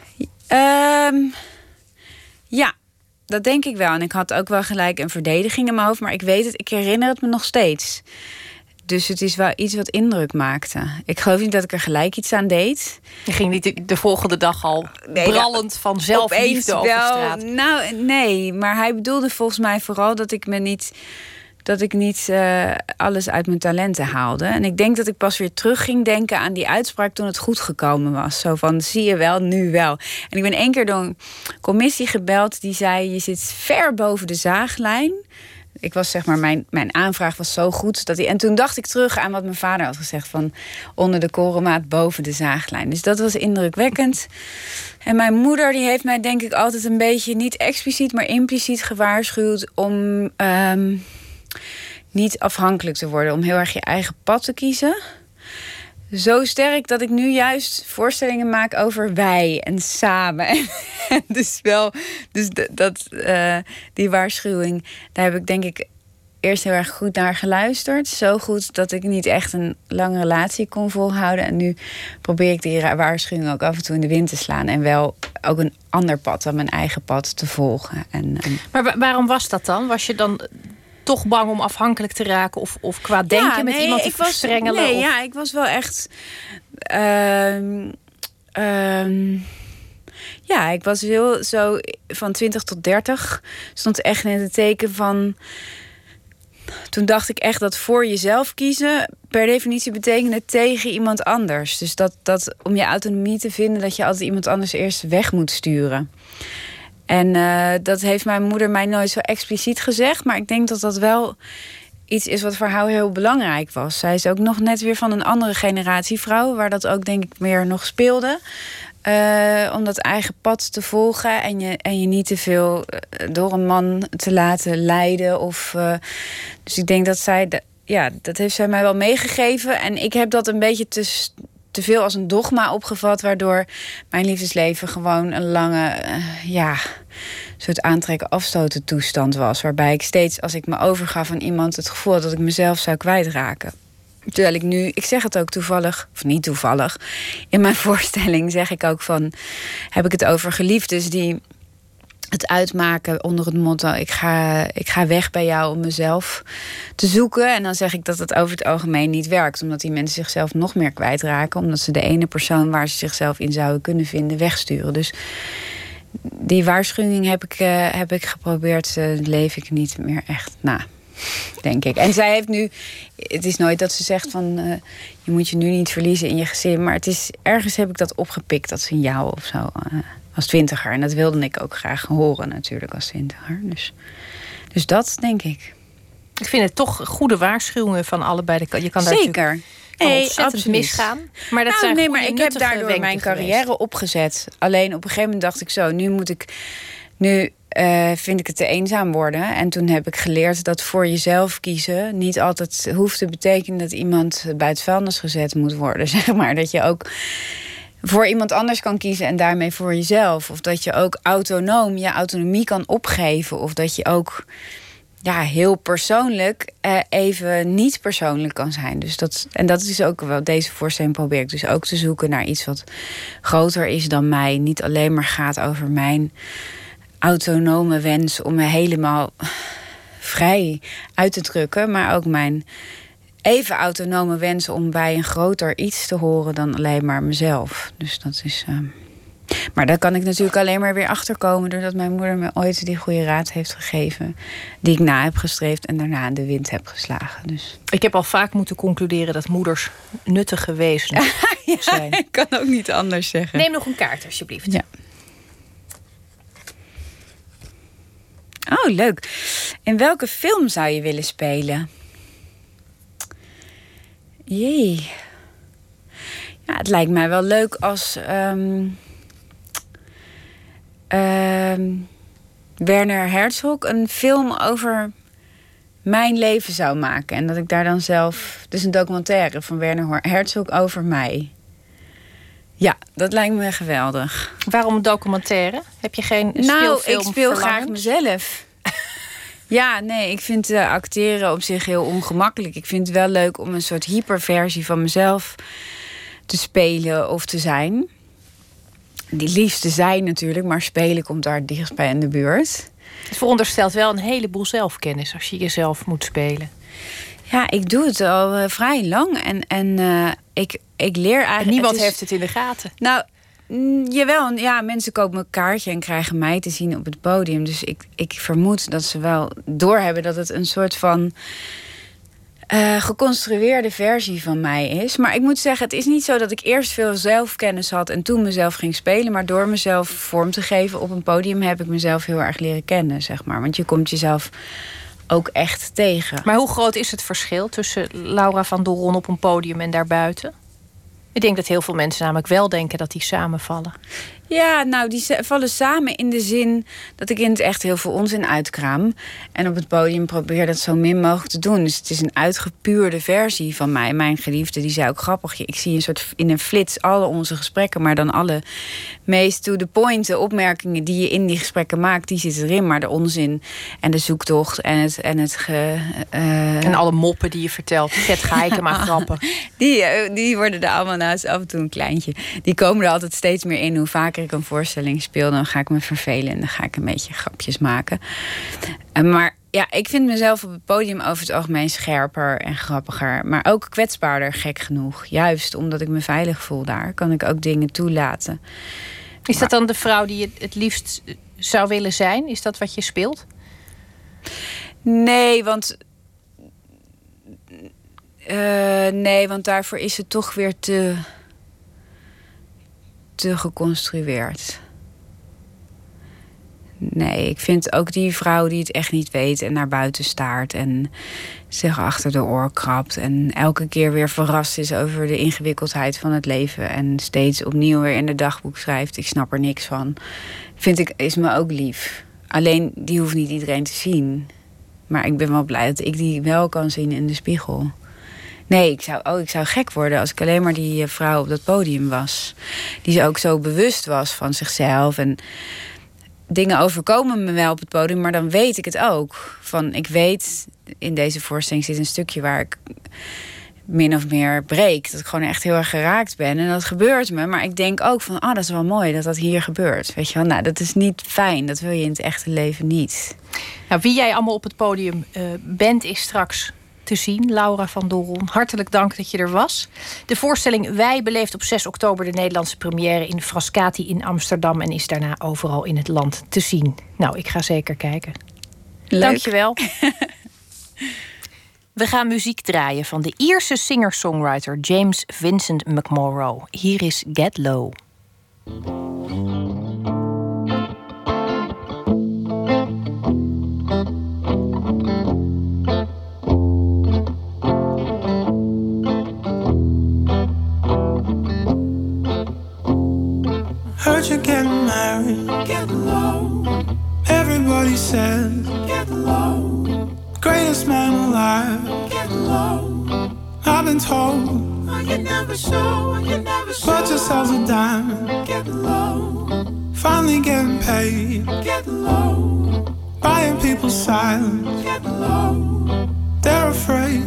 Uh, ja, dat denk ik wel. En ik had ook wel gelijk een verdediging in mijn hoofd. Maar ik weet het, ik herinner het me nog steeds. Dus het is wel iets wat indruk maakte. Ik geloof niet dat ik er gelijk iets aan deed. Je ging niet de volgende dag al brallend van zelfliefde over straat? Nou, nee. Maar hij bedoelde volgens mij vooral dat ik me niet dat ik niet uh, alles uit mijn talenten haalde. En ik denk dat ik pas weer terug ging denken aan die uitspraak toen het goed gekomen was. Zo van, zie je wel, nu wel. En ik ben één keer door een commissie gebeld die zei... je zit ver boven de zaaglijn. Ik was zeg maar, mijn, mijn aanvraag was zo goed dat hij. En toen dacht ik terug aan wat mijn vader had gezegd: van onder de korenmaat boven de zaaglijn. Dus dat was indrukwekkend. En mijn moeder die heeft mij denk ik altijd een beetje niet expliciet, maar impliciet gewaarschuwd om. Um, niet afhankelijk te worden, om heel erg je eigen pad te kiezen. Zo sterk dat ik nu juist voorstellingen maak over wij en samen. dus wel, dus dat, uh, die waarschuwing, daar heb ik denk ik eerst heel erg goed naar geluisterd. Zo goed dat ik niet echt een lange relatie kon volhouden. En nu probeer ik die waarschuwing ook af en toe in de wind te slaan. En wel ook een ander pad dan mijn eigen pad te volgen. En, Maar waarom was dat dan? Was je dan toch bang om afhankelijk te raken of, of qua denken met iemand te ik verstrengelen? Nee, ja, ik was wel echt. Uh, ja, ik was heel zo van 20 tot 30. Stond echt in het teken van. Toen dacht ik echt dat voor jezelf kiezen per definitie betekende tegen iemand anders. Dus dat, dat om je autonomie te vinden, dat je altijd iemand anders eerst weg moet sturen. En uh, dat heeft mijn moeder mij nooit zo expliciet gezegd. Maar ik denk dat dat wel iets is wat voor haar heel belangrijk was. Zij is ook nog net weer van een andere generatie vrouw, waar dat ook denk ik meer nog speelde. Uh, om dat eigen pad te volgen en je, en je niet te veel uh, door een man te laten leiden. Of, dus ik denk dat zij, ja, dat heeft zij mij wel meegegeven. En ik heb dat een beetje te, te veel als een dogma opgevat, waardoor mijn liefdesleven gewoon een lange, ja, soort aantrekken afstoten toestand was. Waarbij ik steeds, als ik me overgaf aan iemand, het gevoel had dat ik mezelf zou kwijtraken. Terwijl ik nu, ik zeg het ook toevallig, of niet toevallig, in mijn voorstelling zeg ik ook van, heb ik het over geliefdes die het uitmaken onder het motto: ik ga, ik ga weg bij jou om mezelf te zoeken. En dan zeg ik dat het over het algemeen niet werkt, omdat die mensen zichzelf nog meer kwijtraken, omdat ze de ene persoon waar ze zichzelf in zouden kunnen vinden wegsturen. Dus die waarschuwing heb ik, uh, heb ik geprobeerd, uh, leef ik niet meer echt na. Denk ik. En zij heeft nu. Het is nooit dat ze zegt van. Uh, je moet je nu niet verliezen in je gezin. Maar het is. Ergens heb ik dat opgepikt, dat signaal of zo als twintiger. En dat wilde ik ook graag horen natuurlijk als twintiger. Dus, dus dat denk ik. Ik vind het toch goede waarschuwingen van allebei de kanten. Kan Zeker. Nee, ontzettend absoluut. misgaan. Maar dat Nou, zijn nee, goede, maar ik heb daardoor mijn geweest. carrière opgezet. Alleen op een gegeven moment dacht ik zo, nu moet ik. Nu eh, vind ik het te eenzaam worden. En toen heb ik geleerd dat voor jezelf kiezen niet altijd hoeft te betekenen dat iemand bij het vuilnis gezet moet worden. Zeg maar dat je ook voor iemand anders kan kiezen en daarmee voor jezelf. Of dat je ook autonoom je autonomie kan opgeven. Of dat je ook ja, heel persoonlijk eh, even niet persoonlijk kan zijn. Dus dat, en dat is ook wel, deze voorstelling probeer ik dus ook te zoeken naar iets wat groter is dan mij. Niet alleen maar gaat over mijn autonome wens om me helemaal vrij uit te drukken, maar ook mijn even autonome wens om bij een groter iets te horen dan alleen maar mezelf. Dus dat is. ehm, maar daar kan ik natuurlijk alleen maar weer achterkomen doordat mijn moeder me ooit die goede raad heeft gegeven, die ik na heb gestreefd en daarna in de wind heb geslagen. Dus. Ik heb al vaak moeten concluderen dat moeders nuttige wezens zijn. Ik kan ook niet anders zeggen. Neem nog een kaart, alsjeblieft. Ja. Oh, leuk. In welke film zou je willen spelen? Jee. Ja, het lijkt mij wel leuk als ehm, Werner Herzog een film over mijn leven zou maken. En dat ik daar dan zelf... Dus een documentaire van Werner Herzog over mij. Ja, dat lijkt me geweldig. Waarom een documentaire? Heb je geen Nou, ik speel graag mezelf. ja, nee, ik vind eh, acteren op zich heel ongemakkelijk. Ik vind het wel leuk om een soort hyperversie van mezelf te spelen of te zijn. Die liefste zijn natuurlijk, maar spelen komt daar dichtst bij in de buurt. Het veronderstelt wel een heleboel zelfkennis als je jezelf moet spelen. Ja, ik doe het al eh, vrij lang en, en eh, ik, ik leer eigenlijk... En niemand is- heeft het in de gaten. Nou, mm, jawel. Ja, mensen kopen een kaartje en krijgen mij te zien op het podium. Dus ik, ik vermoed dat ze wel doorhebben dat het een soort van eh, geconstrueerde versie van mij is. Maar ik moet zeggen, het is niet zo dat ik eerst veel zelfkennis had en toen mezelf ging spelen. Maar door mezelf vorm te geven op een podium heb ik mezelf heel erg leren kennen, zeg maar. Want je komt jezelf ook echt tegen. Maar hoe groot is het verschil tussen Laura van Doron op een podium en daarbuiten? Ik denk dat heel veel mensen namelijk wel denken dat die samenvallen. Ja, nou, die vallen samen in de zin dat ik in het echt heel veel onzin uitkraam. En op het podium probeer dat zo min mogelijk te doen. Dus het is een uitgepuurde versie van mij. Mijn geliefde, die zei ook grappig. Ik zie een soort in een flits alle onze gesprekken, maar dan alle meest to the point de opmerkingen die je in die gesprekken maakt, die zitten erin. Maar de onzin en de zoektocht en het. En, het ge, eh, En alle moppen die je vertelt. Vet ga ik maar grappen. die, eh, die worden er allemaal naast af en toe een kleintje. Die komen er altijd steeds meer in. Hoe vaker ik een voorstelling speel, dan ga ik me vervelen en dan ga ik een beetje grapjes maken. Maar ja, ik vind mezelf op het podium over het algemeen scherper en grappiger. Maar ook kwetsbaarder, gek genoeg. Juist omdat ik me veilig voel daar, kan ik ook dingen toelaten. Is dat dan de vrouw die je het liefst zou willen zijn? Is dat wat je speelt? Nee, want. eh, nee, want daarvoor is het toch weer te. Geconstrueerd. Nee, ik vind ook die vrouw die het echt niet weet en naar buiten staart en zich achter de oor krabt en elke keer weer verrast is over de ingewikkeldheid van het leven en steeds opnieuw weer in de dagboek schrijft: ik snap er niks van. Vind ik is me ook lief. Alleen die hoeft niet iedereen te zien. Maar ik ben wel blij dat ik die wel kan zien in de spiegel. Nee, ik zou, oh, ik zou gek worden als ik alleen maar die eh, vrouw op dat podium was. Die ook zo bewust was van zichzelf. En dingen overkomen me wel op het podium, maar dan weet ik het ook. Van, ik weet, in deze voorstelling zit een stukje waar ik min of meer breek. Dat ik gewoon echt heel erg geraakt ben. En dat gebeurt me. Maar ik denk ook van, ah, dat is wel mooi dat dat hier gebeurt. Weet je wel, nou, dat is niet fijn. Dat wil je in het echte leven niet. Nou, wie jij allemaal op het podium eh, bent, is straks te zien. Laura van Doron, hartelijk dank dat je er was. De voorstelling Wij beleeft op 6 oktober de Nederlandse première in Frascati in Amsterdam en is daarna overal in het land te zien. Nou, ik ga zeker kijken. Leuk. Dankjewel. We gaan muziek draaien van de Ierse singer-songwriter James Vincent McMorrow. Hier is Get Low. heard you get married. Get low. Everybody says, Get low. Greatest man alive. Get low. I've been told. Oh, I can never show, I can never show. Bought yourselves a diamond. Get low. Finally getting paid. Get low. Buying people silence. Get low. They're afraid.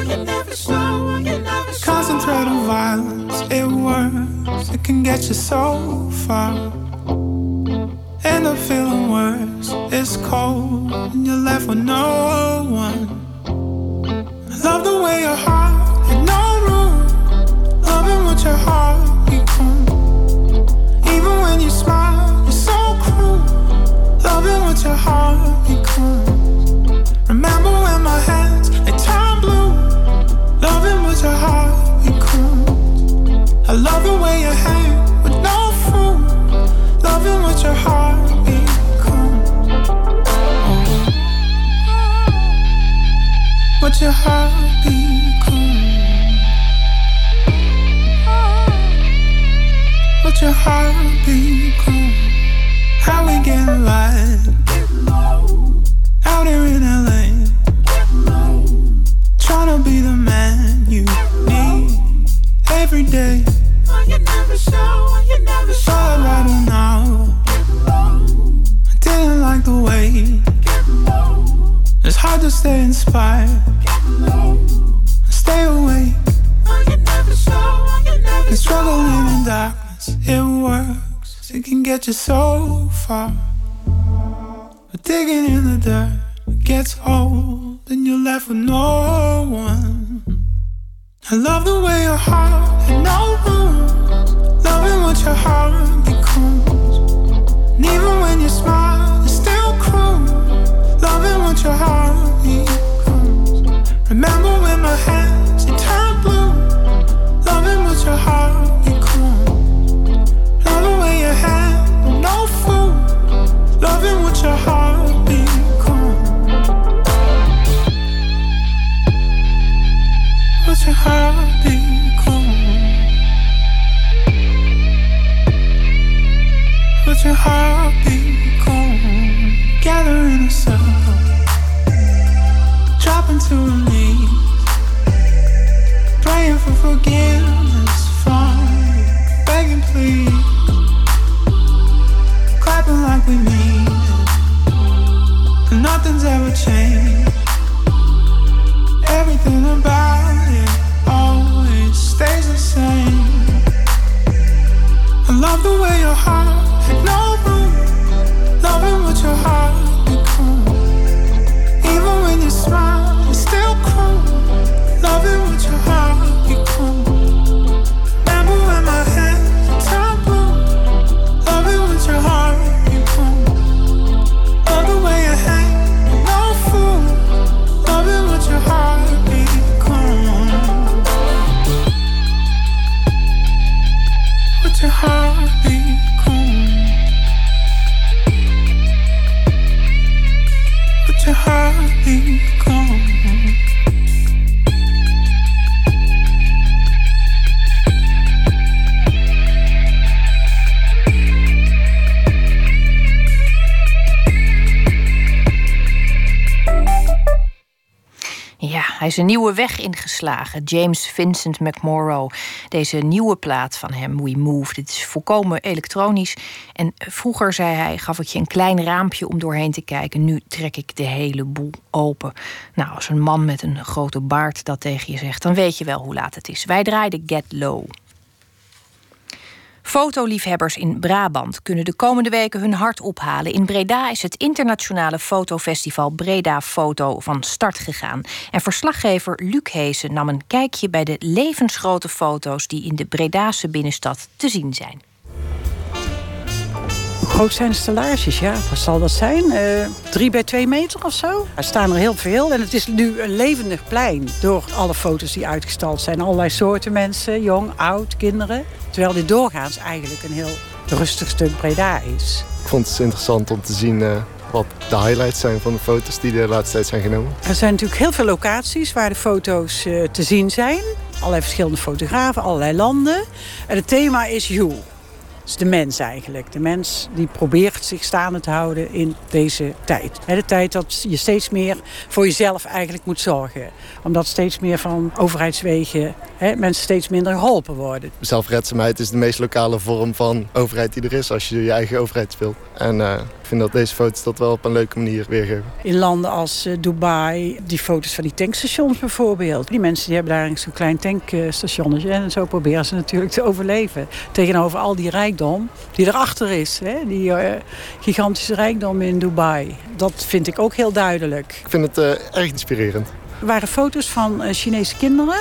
You never show, you never show. Concentrate on violence. It works. It can get you so far. End up feeling worse. It's cold and you're left with no one. I love the way your heart had no room. Loving what your heart. Even when you smile, so cruel. Loving what your heart becomes. Remember when my hands What your heart becomes. How we get light. It can get you so far. But digging in the dirt it gets old, and you're left with no one. I love the way your heart had no room. Loving what your heart is een nieuwe weg ingeslagen. James Vincent McMorrow. Deze nieuwe plaat van hem, We Move. Dit is volkomen elektronisch. En vroeger, zei hij, gaf ik je een klein raampje om doorheen te kijken. Nu trek ik de hele boel open. Nou, als een man met een grote baard dat tegen je zegt... dan weet je wel hoe laat het is. Wij draaiden Get Low. Fotoliefhebbers in Brabant kunnen de komende weken hun hart ophalen. In Breda is het internationale fotofestival Breda Foto van start gegaan. En verslaggever Luc Heesen nam een kijkje bij de levensgrote foto's die in de Bredase binnenstad te zien zijn. Hoe groot zijn de stellages? Ja, wat zal dat zijn? Eh drie bij twee meter of zo? Er staan er heel veel en het is nu een levendig plein... door alle foto's die uitgestald zijn. Allerlei soorten mensen, jong, oud, kinderen. Terwijl dit doorgaans eigenlijk een heel rustig stuk Breda is. Ik vond het interessant om te zien eh, wat de highlights zijn van de foto's die de laatste tijd zijn genomen. Er zijn natuurlijk heel veel locaties waar de foto's eh, te zien zijn. Allerlei verschillende fotografen, allerlei landen. En het thema is You. Is de mens eigenlijk. De mens die probeert zich staande te houden in deze tijd. De tijd dat je steeds meer voor jezelf eigenlijk moet zorgen. Omdat steeds meer van overheidswegen hè, mensen steeds minder geholpen worden. Zelfredzaamheid is de meest lokale vorm van overheid die er is als je je eigen overheid speelt. En uh, ik vind dat deze foto's dat wel op een leuke manier weergeven. In landen als uh, Dubai, die foto's van die tankstations bijvoorbeeld. Die mensen die hebben daar zo'n klein tankstationnetje. En zo proberen ze natuurlijk te overleven. Tegenover al die rijkdom die erachter is. Hè? Die uh, gigantische rijkdom in Dubai. Dat vind ik ook heel duidelijk. Ik vind het erg inspirerend. Er waren foto's van Chinese kinderen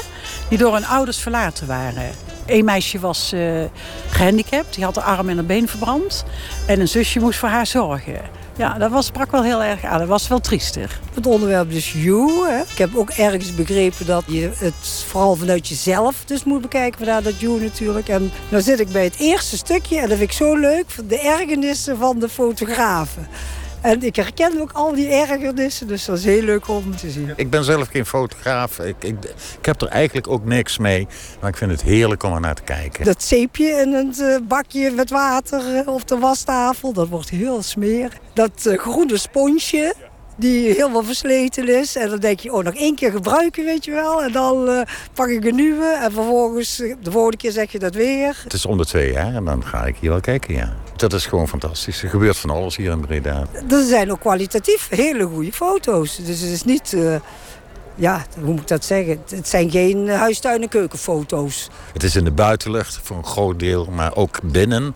die door hun ouders verlaten waren. Eén meisje was uh, gehandicapt, die had de arm en een been verbrand. En een zusje moest voor haar zorgen. Ja, dat was, sprak wel heel erg aan. Dat was wel triestig. Het onderwerp is you. Hè. Ik heb ook ergens begrepen dat je het vooral vanuit jezelf dus moet bekijken. Vandaar dat you natuurlijk. En dan zit ik bij het eerste stukje en dat vind ik zo leuk. De ergernissen van de fotografen. En ik herken ook al die ergernissen, dus dat is heel leuk om te zien. Ik ben zelf geen fotograaf. Ik, ik, ik heb er eigenlijk ook niks mee. Maar ik vind het heerlijk om er naar te kijken. Dat zeepje in het uh, bakje met water uh, op de wastafel, dat wordt heel smerig. Dat uh, groene sponsje, die helemaal versleten is. En dan denk je, oh, nog één keer gebruiken, weet je wel. En dan uh, pak ik een nieuwe. En vervolgens, de volgende keer zeg je dat weer. Het is om de twee jaar en dan ga ik hier wel kijken, ja. Dat is gewoon fantastisch. Er gebeurt van alles hier in Breda. Er zijn ook kwalitatief hele goede foto's. Dus het is niet... Uh, ja, hoe moet ik dat zeggen? Het zijn geen huistuin- en keukenfoto's. Het is in de buitenlucht voor een groot deel, maar ook binnen.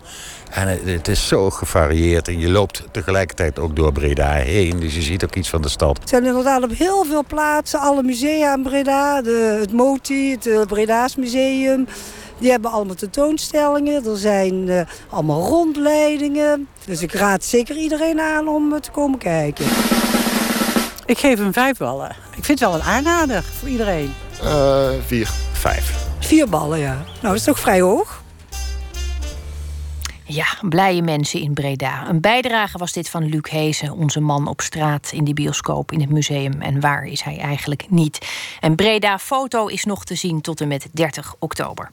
En het is zo gevarieerd. En je loopt tegelijkertijd ook door Breda heen. Dus je ziet ook iets van de stad. Het zijn inderdaad op heel veel plaatsen. Alle musea in Breda. De, het MOTI, het uh, Breda's Museum. Die hebben allemaal tentoonstellingen. Er zijn uh, allemaal rondleidingen. Dus ik raad zeker iedereen aan om uh, te komen kijken. Ik geef hem vijf ballen. Ik vind het wel een aanrader voor iedereen. Uh, vier. Vijf. Vier ballen, ja. Nou, dat is toch vrij hoog? Ja, blije mensen in Breda. Een bijdrage was dit van Luc Hezen, onze man op straat in die bioscoop in het museum. En waar is hij eigenlijk niet? En Breda Foto is nog te zien tot en met 30 oktober.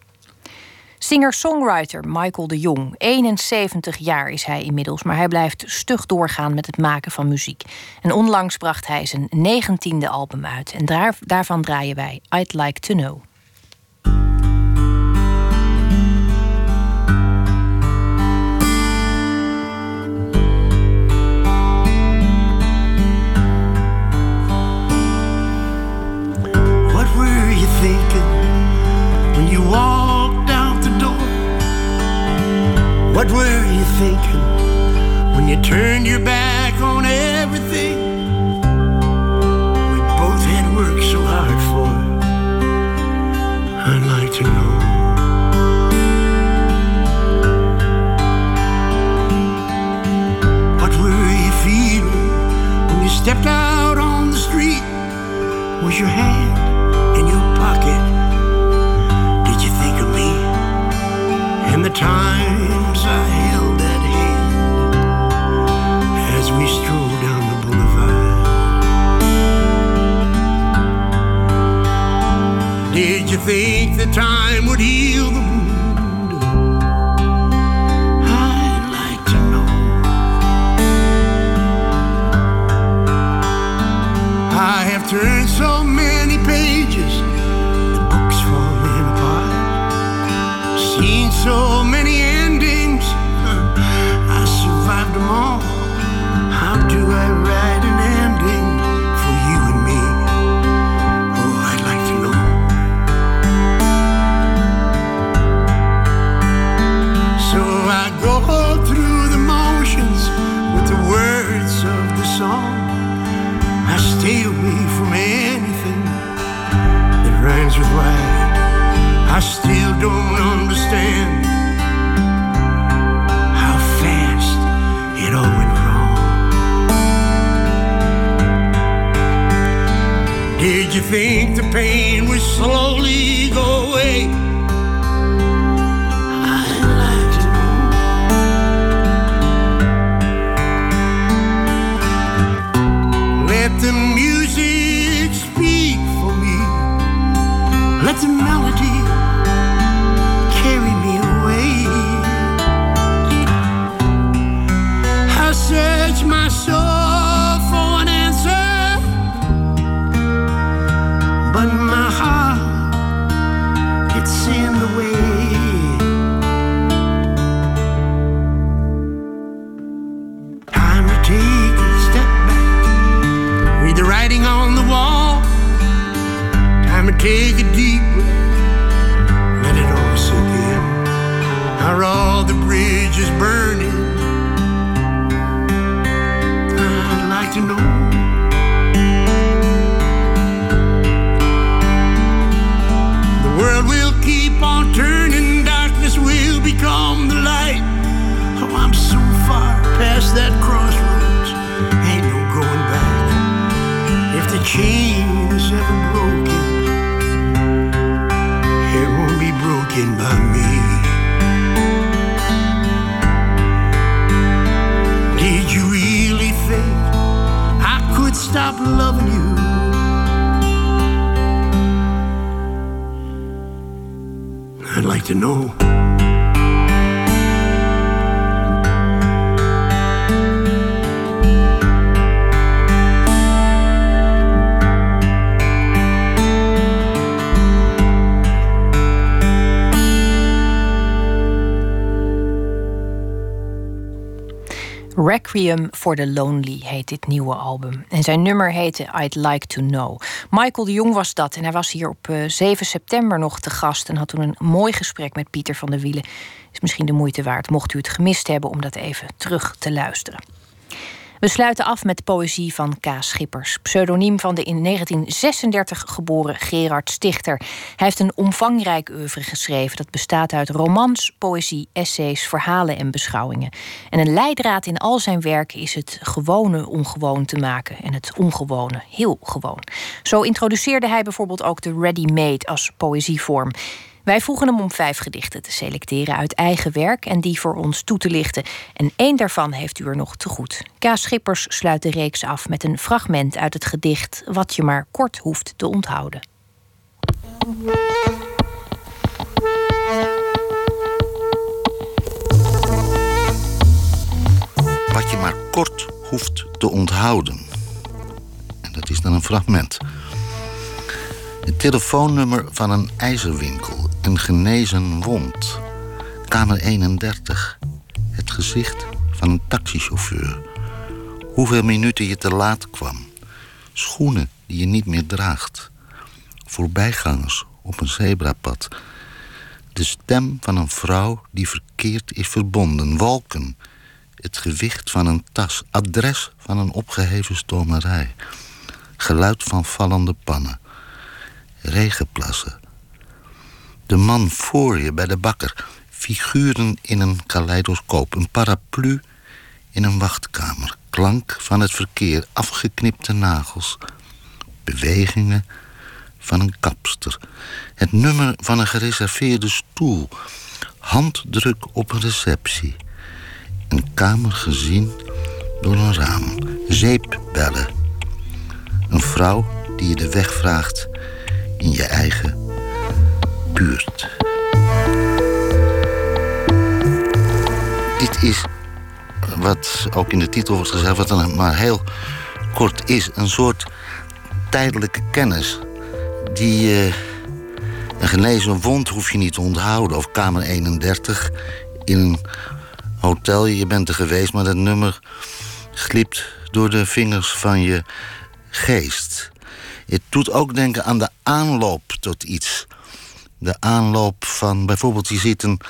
Singer-songwriter Michael de Jong. 71 jaar is hij inmiddels, maar hij blijft stug doorgaan met het maken van muziek. En onlangs bracht hij zijn negentiende album uit. En daar, daarvan draaien wij I'd Like to Know. What were you thinking when you What were you thinking when you turned your back on everything we both had worked so hard for? I'd like to know. What were you feeling when you stepped out on the street? Was your hand in your pocket? Did you think of me and the times I held that hand as we strolled down the boulevard? Did you think the time would heal the wound? I'd like to know. I have turned so many pages, the books falling apart. So all. How do I write an ending for you and me? Oh, I'd like to know. So I go through the motions with the words of the song. I stay away from anything that rhymes with why. I still don't understand You think the pain would slowly go away? I'd like to know. Let the music speak for me. Let the melody to know. For the Lonely heet dit nieuwe album. En zijn nummer heette I'd Like to Know. Michael de Jong was dat en hij was hier op eh, 7 september nog te gast... en had toen een mooi gesprek met Pieter van der Wielen. Is misschien de moeite waard, mocht u het gemist hebben... om dat even terug te luisteren. We sluiten af met poëzie van K. Schippers, pseudoniem van de in 1936 geboren Gerard Stichter. Hij heeft een omvangrijk oeuvre geschreven dat bestaat uit romans, poëzie, essays, verhalen en beschouwingen. En een leidraad in al zijn werken is het gewone ongewoon te maken en het ongewone heel gewoon. Zo introduceerde hij bijvoorbeeld ook de ready-made als poëzievorm. Wij vroegen hem om vijf gedichten te selecteren uit eigen werk en die voor ons toe te lichten. En één daarvan heeft u er nog te goed. K. Schippers sluit de reeks af met een fragment uit het gedicht Wat je maar kort hoeft te onthouden. Wat je maar kort hoeft te onthouden. En dat is dan een fragment. Het telefoonnummer van een ijzerwinkel. Een genezen wond. Kamer 31. Het gezicht van een taxichauffeur. Hoeveel minuten je te laat kwam. Schoenen die je niet meer draagt. Voorbijgangers op een zebrapad. De stem van een vrouw die verkeerd is verbonden. Wolken. Het gewicht van een tas. Adres van een opgeheven stomerij. Geluid van vallende pannen regenplassen. De man voor je bij de bakker. Figuren in een kaleidoscoop. Een paraplu in een wachtkamer. Klank van het verkeer. Afgeknipte nagels. Bewegingen van een kapster. Het nummer van een gereserveerde stoel. Handdruk op een receptie. Een kamer gezien door een raam. Zeepbellen. Een vrouw die je de weg vraagt in je eigen buurt. Dit is wat ook in de titel wordt gezegd, wat dan maar heel kort is, een soort tijdelijke kennis die uh, een genezen wond hoef je niet te onthouden. Of kamer 31 in een hotel, je bent er geweest, maar dat nummer glipt door de vingers van je geest. Het doet ook denken aan de aanloop tot iets. De aanloop van, bijvoorbeeld, je ziet een,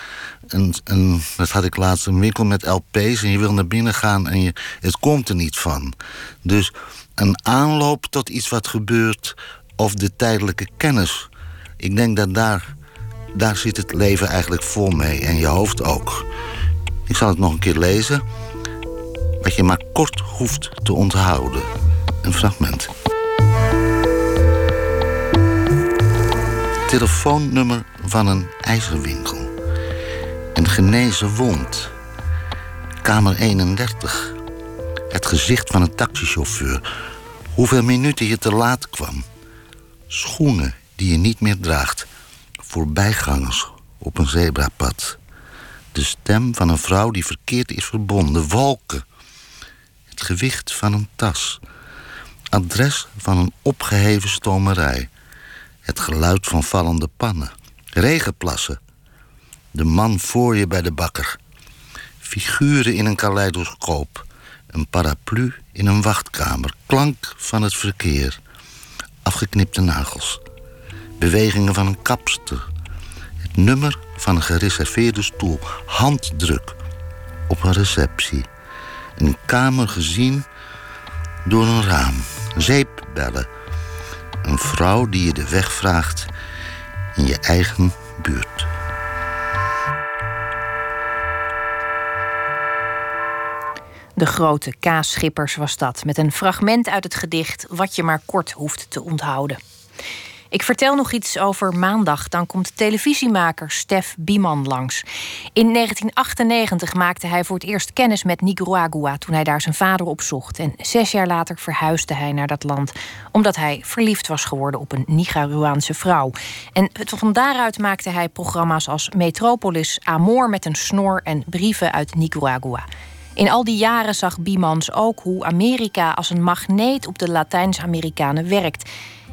een, dat had ik laatst, een winkel met LP's en je wil naar binnen gaan en je, het komt er niet van. Dus een aanloop tot iets wat gebeurt of de tijdelijke kennis. Ik denk dat daar, daar zit het leven eigenlijk vol mee en je hoofd ook. Ik zal het nog een keer lezen. Wat je maar kort hoeft te onthouden. Een fragment. Telefoonnummer van een ijzerwinkel. Een genezen wond. Kamer 31. Het gezicht van een taxichauffeur. Hoeveel minuten je te laat kwam. Schoenen die je niet meer draagt. Voorbijgangers op een zebrapad. De stem van een vrouw die verkeerd is verbonden. Wolken. Het gewicht van een tas. Adres van een opgeheven stomerij. Het geluid van vallende pannen. Regenplassen. De man voor je bij de bakker. Figuren in een kaleidoscoop. Een paraplu in een wachtkamer. Klank van het verkeer. Afgeknipte nagels. bewegingen van een kapster. Het nummer van een gereserveerde stoel. Handdruk op een receptie. Een kamer gezien door een raam. Zeepbellen. Een vrouw die je de weg vraagt in je eigen buurt. De grote kaasschippers was dat, met een fragment uit het gedicht wat je maar kort hoeft te onthouden. Ik vertel nog iets over maandag. Dan komt televisiemaker Stef Bieman langs. In 1998 maakte hij voor het eerst kennis met Nicaragua toen hij daar zijn vader opzocht. En zes jaar later verhuisde hij naar dat land omdat hij verliefd was geworden op een Nicaraguaanse vrouw. En van daaruit maakte hij programma's als Metropolis, Amor met een snor en Brieven uit Nicaragua. In al die jaren zag Biemans ook hoe Amerika als een magneet op de Latijns-Amerikanen werkt.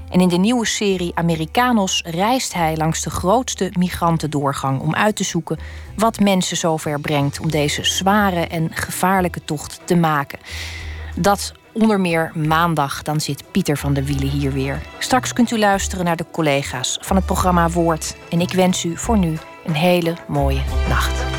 En in de nieuwe serie Americanos reist hij langs de grootste migrantendoorgang om uit te zoeken wat mensen zover brengt om deze zware en gevaarlijke tocht te maken. Dat onder meer maandag, dan zit Pieter van der Wielen hier weer. Straks kunt u luisteren naar de collega's van het programma Woord. En ik wens u voor nu een hele mooie nacht.